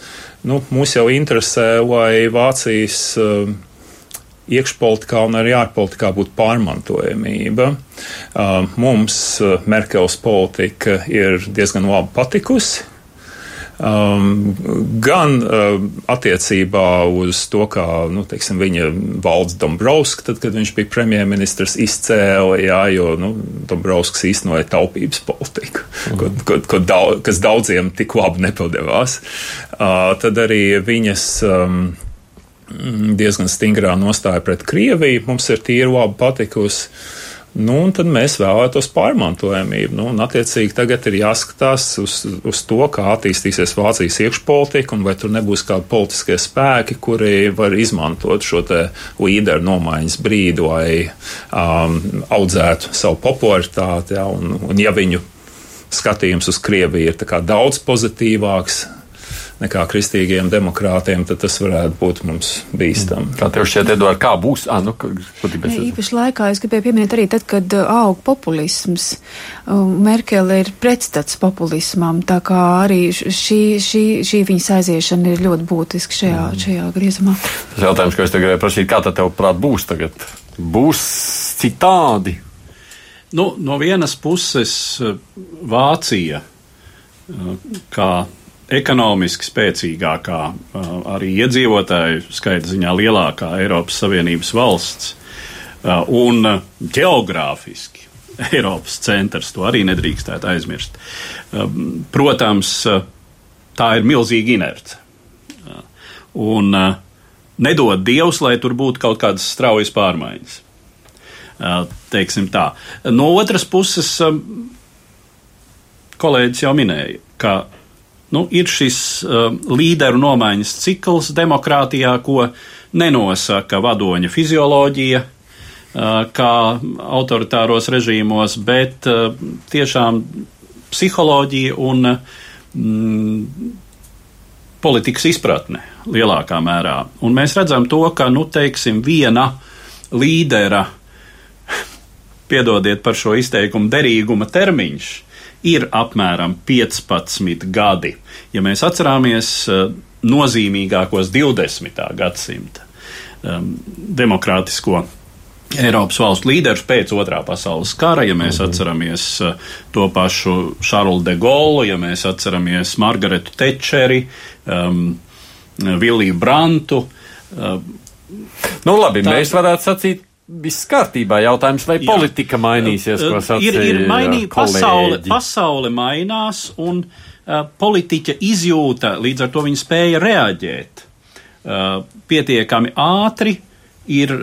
nu, mūs jau interesē, lai Vācijas uh, iekšpolitikā un arī ārpolitikā būtu pārmantojamība. Mums Merkels politika ir diezgan labi patikusi Um, gan uh, attiecībā uz to, kā nu, teiksim, viņa valdes Dombrovskis, tad, kad viņš bija premjerministrs, izcēla, jā, jo nu, Dombrovskis īstenoja taupības politiku, mm. ko, ko, ko daudz, kas daudziem tik labi nepadevās. Uh, tad arī viņas. Um, diezgan stingrā nostāja pret Krieviju mums ir tīri labi patikusi. Nu, un tad mēs vēlētos pārmantojamību. Nu, un, attiecīgi, tagad ir jāskatās uz, uz to, kā attīstīsies Vācijas iekšpolitika, un vai tur nebūs kādi politiskie spēki, kuri var izmantot šo līderu nomaiņas brīdi, lai um, audzētu savu popularitāti. Ja, un, un, ja viņu skatījums uz Krieviju ir daudz pozitīvāks, nekā kristīgiem demokrātiem, tad tas varētu būt mums bīstami. Kā tev šķiet, Eduard, kā būs? À, nu, ne, īpaši laikā es gribēju pieminēt arī tad, kad uh, aug populisms. Um, Merkele ir pretstats populismam, tā kā arī šī, šī, šī viņas aiziešana ir ļoti būtiska šajā, mm. šajā griezumā. Tas jautājums, ko es tagad gribēju prasīt, kā tad tev prāt būs tagad? Būs citādi? Nu, no vienas puses uh, Vācija, uh, kā ekonomiski spēcīgākā, arī iedzīvotāju skaita ziņā lielākā Eiropas Savienības valsts un geogrāfiski [LAUGHS] Eiropas centrs. To arī nedrīkstētu aizmirst. Protams, tā ir milzīga inerce. Un nedod Dievs, lai tur būtu kaut kādas straujas pārmaiņas. Teiksim tā. No otras puses, kolēģis jau minēja, ka nu, ir šis līderu nomaiņas cikls demokrātijā, ko nenosaka vadoņa fizioloģija, kā autoritāros režīmos, bet tiešām psiholoģija un mm, politikas izpratne lielākā mērā. Un mēs redzam to, ka, nu, teiksim, viena līdera, [LAUGHS] piedodiet par šo izteikumu, derīguma termiņš ir apmēram 15 gadi. Ja mēs atceramies nozīmīgākos 20. gadsimta um, demokrātisko Eiropas valstu līderus pēc otrā pasaules kara, ja mēs mhm. atceramies uh, to pašu Šarlu de Gaulle, ja mēs atceramies Margaretu Tečeri, um, Viliju Brantu. Uh, nu, labi, tā, mēs varētu sacīt, viss kārtībā. Jautājums, vai jā, politika mainīsies, ko sacīja ir, ir mainī, pasaule, pasaule mainās, un uh, politiķa izjūta, līdz ar to viņa spēja reaģēt uh, pietiekami ātri, ir,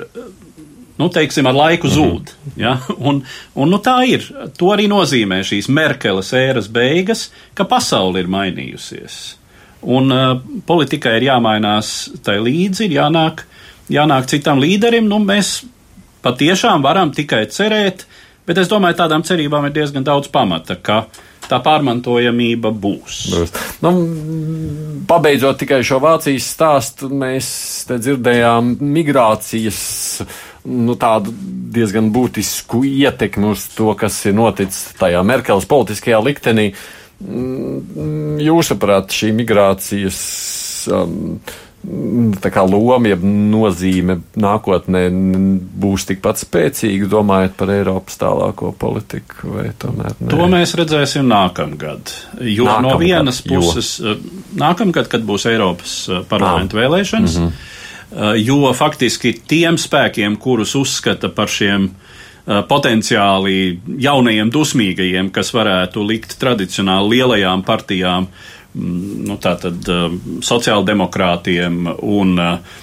nu, teiksim, ar laiku mhm. zūd. Mm -hmm. ja? [LAUGHS] un, un, nu, tā ir. To arī nozīmē šīs Merkeles ēras beigas, ka pasaule ir mainījusies. Un uh, politikai ir jāmainās tai līdzi, ir jānāk, jānāk citam līderim. Nu, mēs patiešām varam tikai cerēt, bet es domāju, tādām cerībām ir diezgan daudz pamata, ka tā pārmantojamība būs. būs. Nu, pabeidzot tikai šo Vācijas stāstu, mēs te dzirdējām migrācijas. Nu, tādu diezgan būtisku ietekmi uz to, kas ir noticis tajā Merkeles politiskajā liktenī. Mm, jūsuprāt, šī migrācijas um, kā loma, jeb nozīme nākotnē būs tikpat spēcīga, domājot par Eiropas tālāko politiku, vai tomēr ne? To mēs redzēsim nākamgad. Jo nākamgad, no vienas puses, jo. Eh, nākamgad, kad būs Eiropas eh, parlamentu ah. vēlēšanas, mm -hmm. jo faktiski tiem spēkiem, kurus uzskata par šiem potenciāli jaunajiem dusmīgajiem, kas varētu likt tradicionāli lielajām partijām nu, tātad um, sociāldemokrātiem un uh,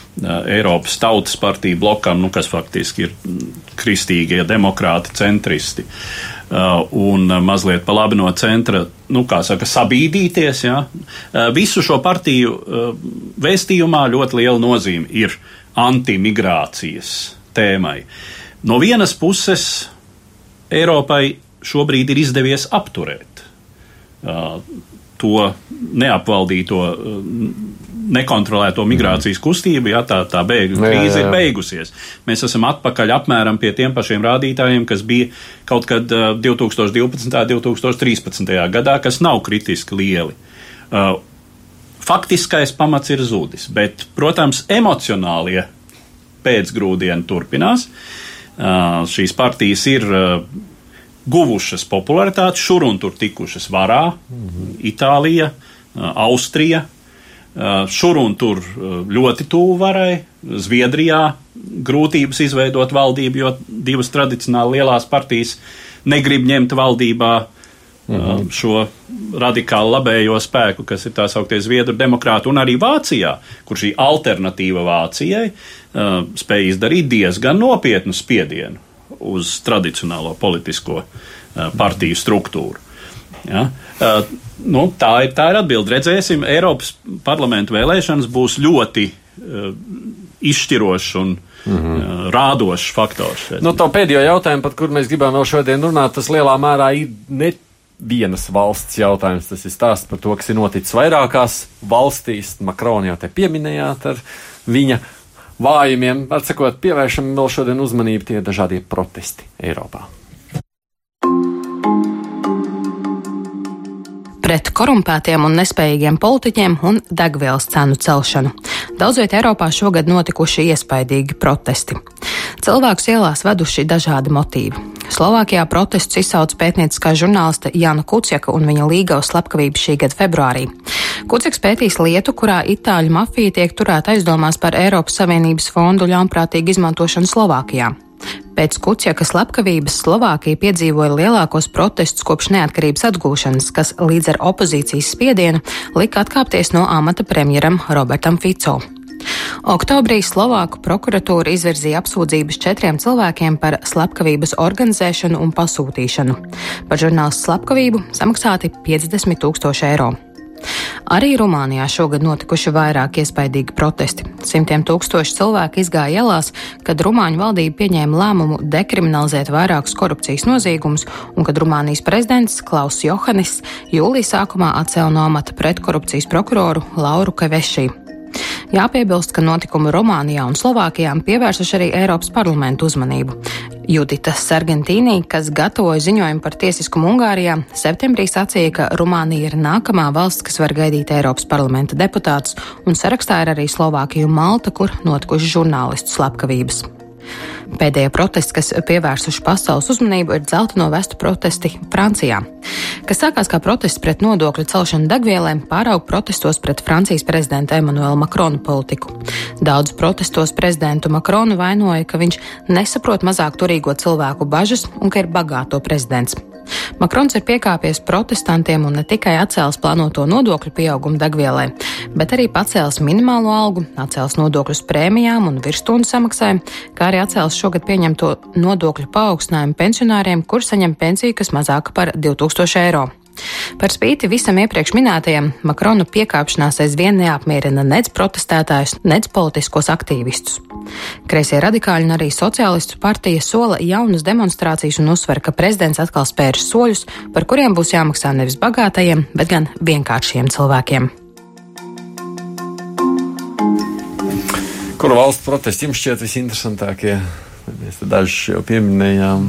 Eiropas Tautas partiju blokam, nu, kas faktiski ir kristīgie demokrāti, centristi. Uh, un mazliet pa labi no centra, nu, kā saka, sabīdīties. Ja? Uh, visu šo partiju vēstījumā ļoti liela nozīme ir antimigrācijas tēmai. No vienas puses, Eiropai šobrīd ir izdevies apturēt to neapvaldīto, nekontrolēto migrācijas kustību, ja tā, tā bēgļu krīze ir beigusies. Mēs esam atpakaļ apmēram pie tiem pašiem rādītājiem, kas bija kaut kad 2012. un 2013. gadā, kas nav kritiski lieli. Faktiskais pamats ir zudis, bet, protams, emocionālie pēcgrūdieni turpinās. Šīs partijas ir guvušas popularitāti, šur un tur tikušas varā, -hmm. Itālija, Austrija, šur un tur ļoti tuvu varai, Zviedrijā grūtības izveidot valdību, jo divas tradicionāli lielās partijas negrib ņemt valdībā -hmm. šo radikāli labējo spēku, kas ir tā sauktie Zviedru demokrāti, un arī Vācijā, kur šī alternatīva Vācijai spēja izdarīt diezgan nopietnu spiedienu uz tradicionālo politisko uh, partiju struktūru. Ja? Uh, nu, tā, ir, tā ir atbilde. Redzēsim, Eiropas parlamentu vēlēšanas būs ļoti uh, izšķirošs un mm -hmm. rādošs faktors. Nu, to pēdējo jautājumu, par kur mēs gribam vēl šodien runāt, tas lielā mērā ir ne vienas valsts jautājums. Tas ir stāsts par to, kas ir noticis vairākās valstīs. Makroni jau te pieminējāt ar viņa vājumiem, atsakot, pievēršam vēl šodien uzmanību tie dažādie protesti Eiropā. pret korumpētiem un nespējīgiem politiķiem un degvielas cenu celšanu. Daudz vietā Eiropā šogad notikuši iespaidīgi protesti. Cilvēkus ielās veduši dažādi motīvi. Slovākijā protestus izsauca pētnieciskā žurnāliste Jana Kuciaka un viņa līgavas slepkavība šī gada februārī. Kuciaks pētīs lietu, kurā itāļu mafija tiek turēta aizdomās par Eiropas Savienības fondu ļaunprātīgu izmantošanu Slovākijā. Pēc Kuciaka slepkavības Slovākija piedzīvoja lielākos protestus kopš neatkarības atgūšanas, kas līdz ar opozīcijas spiedienu lika atkāpties no amata premjeram Robertam Fico. Oktobrī Slovāku prokuratūra izvirzīja apsūdzības četriem cilvēkiem par slepkavības organizēšanu un pasūtīšanu. Par žurnālistu slepkavību samaksāti 50 tūkstoši eiro. Arī Rumānijā šogad notikuši vairāk iespaidīgi protesti. Simtiem tūkstoši cilvēku izgāja ielās, kad Rumāņu valdība pieņēma lēmumu dekriminalizēt vairākus korupcijas noziegumus, un kad Rumānijas prezidents Klaus Johannis jūlijas sākumā atcēla no amata pretkorupcijas prokuroru Lauru Kevešiju. Jāpiebilst, ka notikumi Rumānijā un Slovākijā pievērsuši arī Eiropas parlamentu uzmanību. Judita Sargentīnī, kas gatavoja ziņojumu par tiesiskumu Ungārijā, septembrī sacīja, ka Rumānija ir nākamā valsts, kas var gaidīt Eiropas parlamenta deputātus, un sarakstā ir arī Slovākija un Malta, kur notikuši žurnālistu slepkavības. Pēdējie protesti, kas pievērsuši pasaules uzmanību, ir dzelteno vestu protesti Francijā, kas sākās kā protests pret nodokļu celšanu degvielēm, pārauga protestos pret Francijas prezidenta Emanuela Makrona politiku. Daudz protestos prezidentu Makronu vainoja, ka viņš nesaprot mazāk turīgo cilvēku bažas un ka ir bagāto prezidents. Makrons ir piekāpies protestantiem un ne tikai atcēlis plānoto nodokļu pieaugumu degvielai, bet arī pacēlis minimālo algu, atcēlis nodokļus prēmijām un virsstundu samaksai, kā arī atcēlis šogad pieņemto nodokļu paaugstinājumu pensionāriem, kur saņem pensiju, kas mazāka par 2000 eiro. Par spīti visam iepriekš minētajam, Makrona piekāpšanās aizvien neapmierina nec protestētājus, nec politiskos aktīvistus. Kreisie radikāļi un arī sociālistu partija sola jaunas demonstrācijas un uzsver, ka prezidents atkal spērs soļus, par kuriem būs jāmaksā nevis bagātajiem, bet gan vienkāršiem cilvēkiem. Kuru valstu protesti jums šķiet visinteresantākie? Mēs dažus jau pieminējām.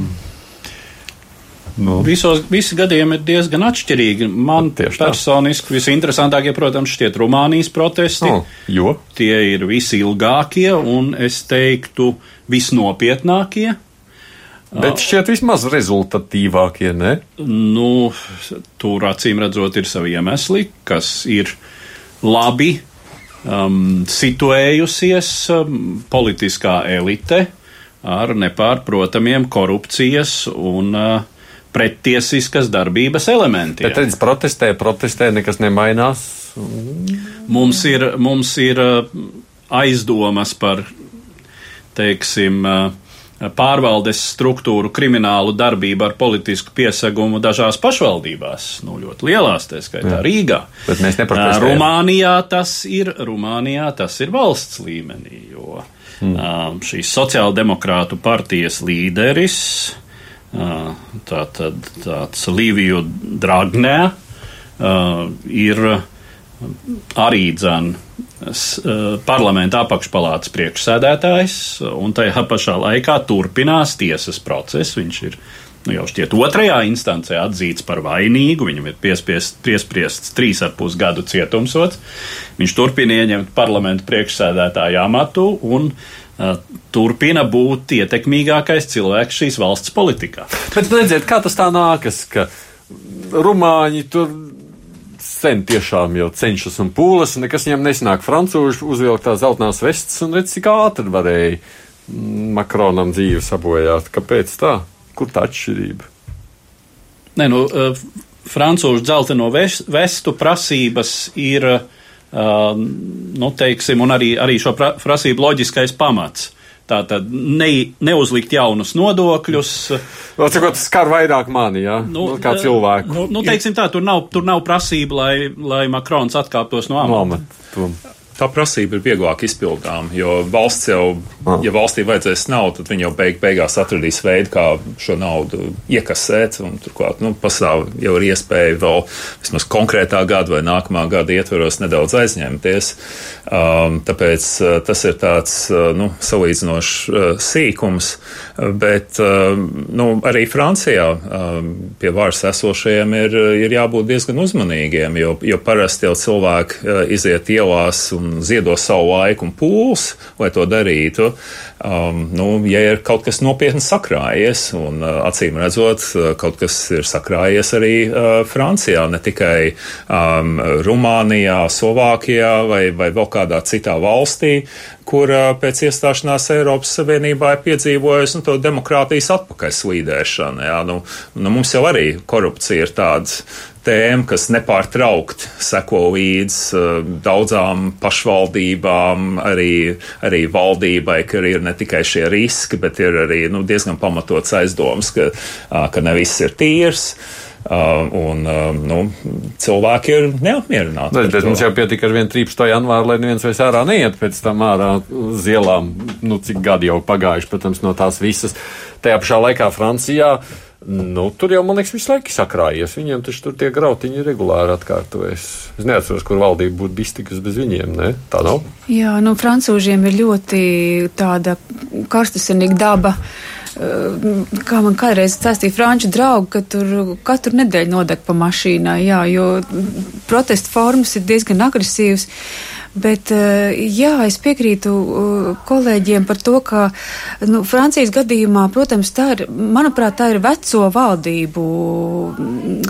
Nu. Visos, visi gadījumi ir diezgan atšķirīgi. Man Tieši personiski visinteresantākie, protams, šķiet Rumānijas protesti. Oh, jo? Tie ir visilgākie un, es teiktu, visnopietnākie. Bet šķiet vismaz rezultatīvākie, ne? Nu, tur acīm redzot ir savi iemesli, kas ir labi um, situējusies um, politiskā elite ar nepārprotamiem korupcijas un uh, prettiesiskas darbības elementiem. Bet redz, protestē, protestē, nekas nemainās. Mums ir, mums ir uh, aizdomas par, teiksim, uh, pārvaldes struktūru kriminālu darbību ar politisku piesegumu dažās pašvaldībās, nu, ļoti lielās, tā skaitā Jā. Rīgā. Bet mēs neprotestējam. Rumānijā tas ir, Rumānijā tas ir valsts līmenī, jo mm. šīs sociāldemokrātu partijas līderis Tātad tāds Līviju Dragnē ir arī dzan parlamenta apakšpalātas priekšsēdētājs, un tajā pašā laikā turpinās tiesas process. Viņš ir nu, jau šķiet otrajā instancē atzīts par vainīgu, viņam ir piespriests trīs ar pus gadu cietumsots. Viņš turpina ieņemt parlamenta priekšsēdētāja amatu un uh, turpina būt ietekmīgākais cilvēks šīs valsts politikā. Bet redziet, kā tas tā nākas, ka Rumāņi tur sen tiešām jau cenšas un pūlas, un nekas viņam nesanāk. Francūži uzvilk tās zeltainās vestes, un redz, cik ātri varēja Makronam dzīvi sabojāt. Kāpēc tā? Kur tā atšķirība? Nē, nu, Francūžu dzelteno vestu prasības ir Uh, nu, teiksim, un arī, arī šo pra, prasību loģiskais pamats. Tātad ne, neuzlikt jaunus nodokļus. No, cik tas skar vairāk mani, jā, nu, nu, kā cilvēku. Nu, nu, teiksim tā, tur nav, tur nav prasība, lai, lai Makrons atkāptos no amata. No, tā prasība ir vieglāk izpildām, jo valsts jau, ah. ja valstī vajadzēs naudu, tad viņi jau beig, beigās atradīs veidu, kā šo naudu iekasēt, turklāt, nu, pastāv jau ir iespēja vēl vismaz konkrētā gada vai nākamā gada ietveros nedaudz aizņemties. Um, tāpēc uh, tas ir tāds, uh, nu, salīdzinošs uh, sīkums, bet, uh, nu, arī Francijā um, pie varas esošajiem ir, ir jābūt diezgan uzmanīgiem, jo, jo parasti jau cilvēki uh, iziet ielās un ziedo savu laiku un pūles, lai to darītu. Um, nu, ja ir kaut kas nopietni sakrājies, un uh, acīm redzot, uh, kaut kas ir sakrājies arī uh, Francijā, ne tikai um, Rumānijā, Slovākijā vai, vai vēl kādā citā valstī, kur pēc iestāšanās Eiropas Savienībā ir piedzīvojusi nu, to demokrātijas atpakaļslīdēšanu. Jā. Nu, nu, mums jau arī korupcija ir tāda tēma, kas nepārtraukt seko līdz uh, daudzām pašvaldībām, arī, arī valdībai, ka ir ne tikai šie riski, bet ir arī nu, diezgan pamatots aizdoms, ka, uh, ka ne viss ir tīrs. Uh, un uh, nu, cilvēki ir neapmierināti. Bet, bet mums jau pietika ar vienu 13. janvāru, lai neviens vairs ārā neiet pēc tam ārā uz ielām. Nu, cik gadi jau pagājuši, protams, no tās visas. Tajā pašā laikā Francijā. Nu, tur jau, man liekas, visu laiku sakrājies. Viņiem taču tur tie grautiņi regulāri atkārtojas. Es neatceros, kur valdība būtu bijis tikus bez viņiem, ne? Tā nav? Jā, nu, francūžiem ir ļoti tāda karstasinīga daba. Kā man kādreiz stāstīja franču draugi, ka tur katru nedēļu nodeg pa mašīnai, jā, jo protesta formas ir diezgan agresīvas. Bet, jā, es piekrītu kolēģiem par to, ka nu, Francijas gadījumā, protams, tā ir, manuprāt, tā ir veco valdību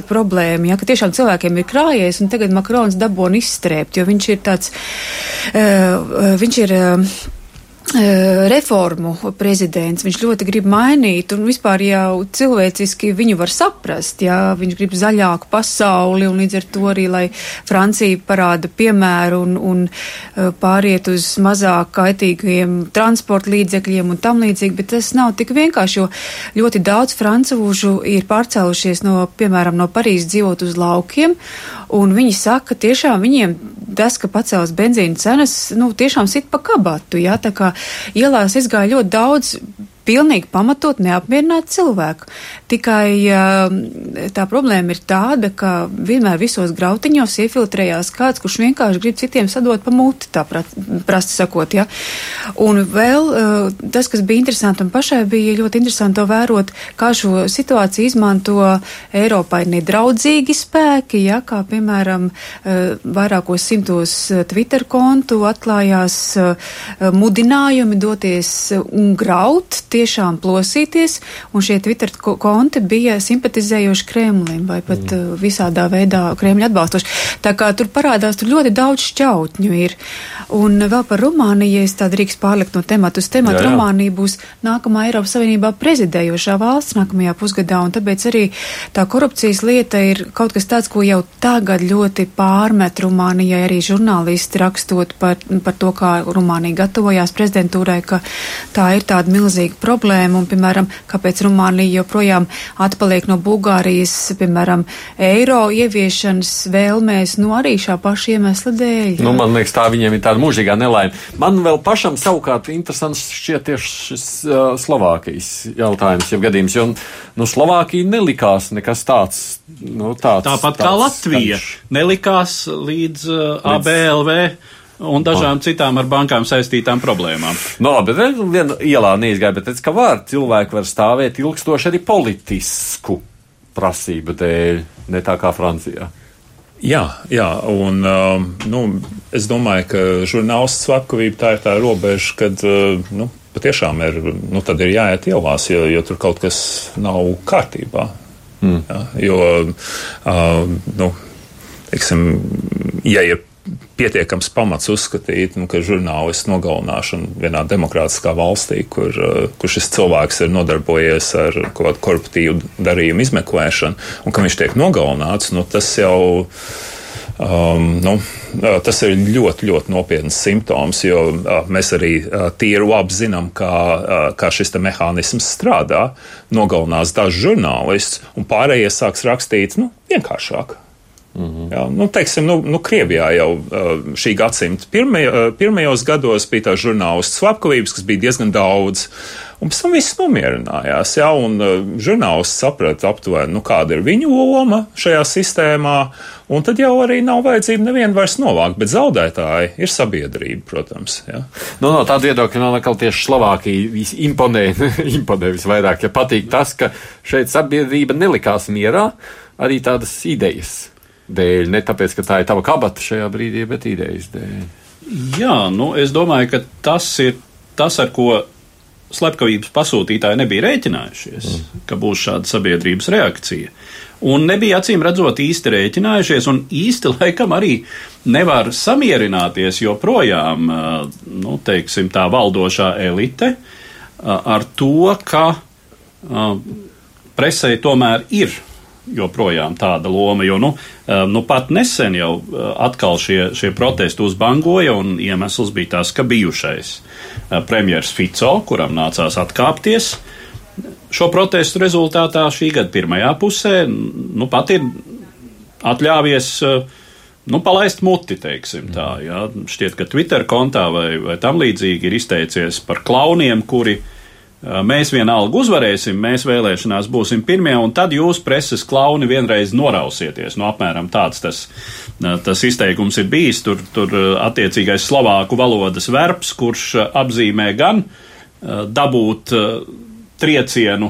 problēma, ja, ka tiešām cilvēkiem ir krājies un tagad Makrons dabon izstrēpt, jo viņš ir tāds, uh, viņš ir. Uh, reformu prezidents, viņš ļoti grib mainīt, un vispār jau cilvēciski viņu var saprast, ja viņš grib zaļāku pasauli, un līdz ar to arī, lai Francija parāda piemēru un, un pāriet uz mazāk kaitīgiem transporta līdzekļiem un tam līdzīgi, bet tas nav tik vienkārši, jo ļoti daudz francūžu ir pārcēlušies no, piemēram, no Parīzes dzīvot uz laukiem, un viņi saka, tiešām viņiem tas, ka pacēlas benzīna cenas, nu, tiešām sit pa kabatu, jā, tā kā ielās izgāja ļoti daudz pilnīgi pamatot neapmierināti cilvēku. Tikai tā problēma ir tāda, ka vienmēr visos grautiņos iefiltrējās kāds, kurš vienkārši grib citiem sadot pa muti, tā prasti sakot, ja. Un vēl tas, kas bija interesanti un pašai bija ļoti interesanti to vērot, kā šo situāciju izmanto Eiropai nedraudzīgi spēki, ja, kā piemēram vairākos simtos Twitter kontu atklājās mudinājumi doties un graut tiešām plosīties, un šie Twitter konti bija simpatizējoši Kremlim vai pat mm. Uh, visādā veidā Kremļa atbalstoši. Tā kā tur parādās, tur ļoti daudz šķautņu ir. Un vēl par Rumāniju, ja es tā drīkst pārlikt no temata uz tematu, jā, jā. Rumānija būs nākamā Eiropas Savienībā prezidējošā valsts nākamajā pusgadā, un tāpēc arī tā korupcijas lieta ir kaut kas tāds, ko jau tagad ļoti pārmet Rumānijai arī žurnālisti rakstot par, par to, kā Rumānija gatavojās prezidentūrai, ka tā ir tāda milzīga problēma, un, piemēram, kāpēc Rumānija joprojām atpaliek no Bulgārijas, piemēram, eiro ieviešanas vēlmēs, nu arī šā paša iemesla dēļ. Nu, man liekas, tā viņiem ir tāda mūžīgā nelaime. Man vēl pašam savukārt interesants šķiet tieši šis uh, Slovākijas jautājums, ja gadījums, jo, nu, Slovākija nelikās nekas tāds, nu, tāds. Tāpat tāds, kā Latvija karš. nelikās līdz uh, ABLV un dažām ah. citām ar bankām saistītām problēmām. No, bet viena ielā neizgāja, bet redz, ka var, cilvēki var stāvēt ilgstoši arī politisku prasību dēļ, ne tā kā Francijā. Jā, jā, un uh, nu, es domāju, ka žurnālists slepkavība tā ir tā robeža, kad uh, nu, patiešām ir, nu, tad ir jāiet ielās, jo, jo tur kaut kas nav kārtībā. Mm. Jā, jo, uh, nu, teiksim, ja ir pietiekams pamats uzskatīt, nu, ka žurnālists nogalināšana vienā demokrātiskā valstī, kur, uh, kur šis cilvēks ir nodarbojies ar kaut kādu korporatīvu darījumu izmeklēšanu, un ka viņš tiek nogalināts, nu, tas jau. Um, nu, uh, tas ir ļoti, ļoti nopietns simptoms, jo uh, mēs arī uh, tīri labi zinām, kā, uh, kā šis mehānisms strādā. Nogalinās dažs žurnālists, un pārējie sāks rakstīt nu, vienkāršāk. -hmm. Jā, nu, teiksim, nu, nu, Krievijā jau šī gadsimta pirmaj, uh, pirmajos gados bija tā žurnālistu slepkavības, kas bija diezgan daudz. Un pēc tam viss nomierinājās. Jā, un žurnālists saprata aptuveni, nu, kāda ir viņu loma šajā sistēmā. Un tad jau arī nav vajadzība nevienu vairs novākt, bet zaudētāji ir sabiedrība, protams. Jā. Nu, no tāda viedokļa man atkal tieši Slovākija imponē, [LAUGHS] imponē visvairāk, ja patīk tas, ka šeit sabiedrība nelikās mierā, arī tādas idejas dēļ, ne tāpēc, ka tā ir tava kabata šajā brīdī, bet idejas dēļ. Jā, nu, es domāju, ka tas ir tas, ar ko slepkavības pasūtītāji nebija rēķinājušies, mm. ka būs šāda sabiedrības reakcija. un nebija acīm redzot īsti rēķinājušies, un īsti [LAUGHS] laikam arī nevar samierināties joprojām, nu, teiksim, tā valdošā elite ar to, ka presē tomēr ir joprojām tāda loma, jo nu, nu pat nesen jau atkal šie, šie protesti uzbangoja, un iemesls bija tas, ka bijušais premjers Fico, kuram nācās atkāpties, šo protestu rezultātā šī gada pirmajā pusē nu, pat ir atļāvies nu, palaist muti, teiksim tā. Jā. Šķiet, ka Twitter kontā vai, vai tam līdzīgi ir izteicies par klauniem, kuri mēs vienalga uzvarēsim, mēs vēlēšanās būsim pirmie, un tad jūs preses klauni vienreiz norausieties. Nu, apmēram tāds tas, tas izteikums ir bijis. Tur, tur attiecīgais slovāku valodas verbs, kurš apzīmē gan dabūt triecienu,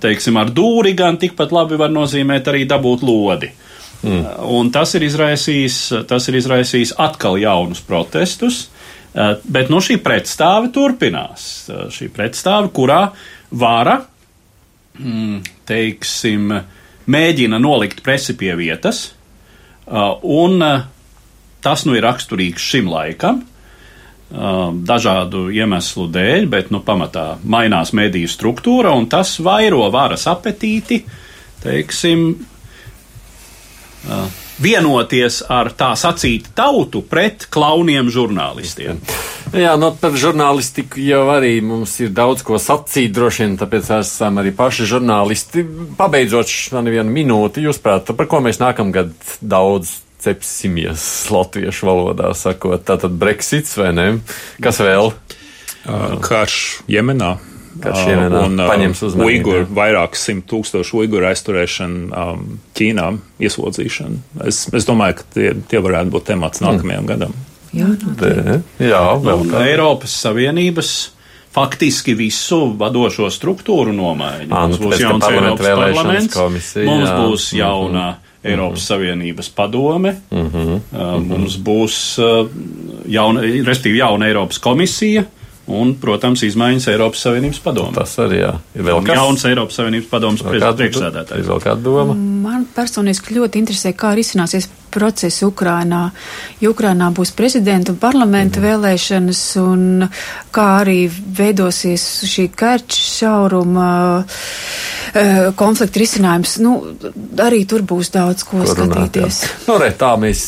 teiksim, ar dūri, gan tikpat labi var nozīmēt arī dabūt lodi. Mm. Un tas ir, izraisījis, tas ir izraisījis atkal jaunus protestus, bet nu, šī pretstāve turpinās. Šī pretstāve, kurā vara, mm, teiksim, mēģina nolikt presi pie vietas, un tas nu ir raksturīgs šim laikam dažādu iemeslu dēļ, bet nu, pamatā mainās mediju struktūra, un tas vairo varas apetīti, teiksim, vienoties ar tā sacītu tautu pret klauniem žurnālistiem. Jā, nu, par žurnālistiku jau arī mums ir daudz ko sacīt, droši vien, tāpēc esam arī paši žurnālisti. Pabeidzot man vienu minūti, jūs prāt, par ko mēs nākamgad daudz cepsimies latviešu valodā sakot. Tātad Brexits vai ne? Kas vēl? Karš Jemenā. Karš Jemenā un paņems uzmanību. Uiguru, vairāk simt tūkstošu uiguru aizturēšana um, Ķīnā, ieslodzīšana. Es, es domāju, ka tie, tie varētu būt temats nākamajam mm. gadam. Jā, noteikti. Jā, vēl kā. Eiropas Savienības faktiski visu vadošo struktūru nomaiņa. À, nu, mums būs jauns Eiropas parlaments, komisija, mums jā. būs jauna mm -hmm. Eiropas. Savienības padome, mm -hmm. mums būs jauna, respektīvi jauna Eiropas komisija. Un, protams, izmaiņas Eiropas Savienības padomē. Tas arī jā. ir vēl kas jauns Eiropas Savienības padomus priekšsēdētājs. Ir vēl kāda doma? Man personiski ļoti interesē, kā risināsies procesi Ukrainā. Jo Ukrainā būs prezidenta un parlamenta mm. vēlēšanas, un kā arī veidosies šī karča šauruma uh, konflikta risinājums. Nu, arī tur būs daudz ko, ko skatīties. Runāt, nu, re, tā mēs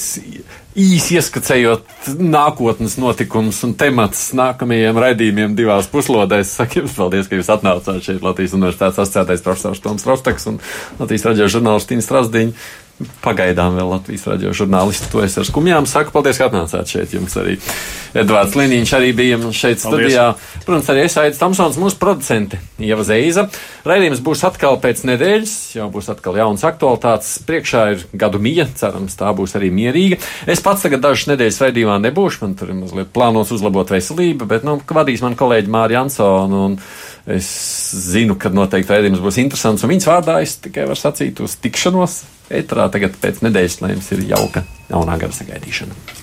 īsi ieskicējot nākotnes notikumus un temats nākamajiem raidījumiem divās puslodēs. Saku jums paldies, ka jūs atnācāt šeit Latvijas Universitātes asociētais profesors Toms Rostaks un Latvijas raģio žurnālists Tīns Strasdiņš. Pagaidām vēl Latvijas radio žurnālisti to es ar skumjām saku. Paldies, ka atnācāt šeit jums arī. Edvards Liniņš arī bija šeit Paldies. studijā. Protams, arī es Aidis Tamsons, mūsu producente Ieva Zeiza. Raidījums būs atkal pēc nedēļas, jau būs atkal jauns aktualitātes. Priekšā ir gadu mija, cerams, tā būs arī mierīga. Es pats tagad dažas nedēļas raidījumā nebūšu, man tur ir mazliet plānots uzlabot veselību, bet, nu, vadīs man kolēģi Mārija Ansona un es zinu, ka noteikti raidījums būs interesants un viņas vārdā es tikai varu sacīt uz tikšanos. Etrā tagad pēc nedēļas, lai jums ir jauka jaunā gada sagaidīšana.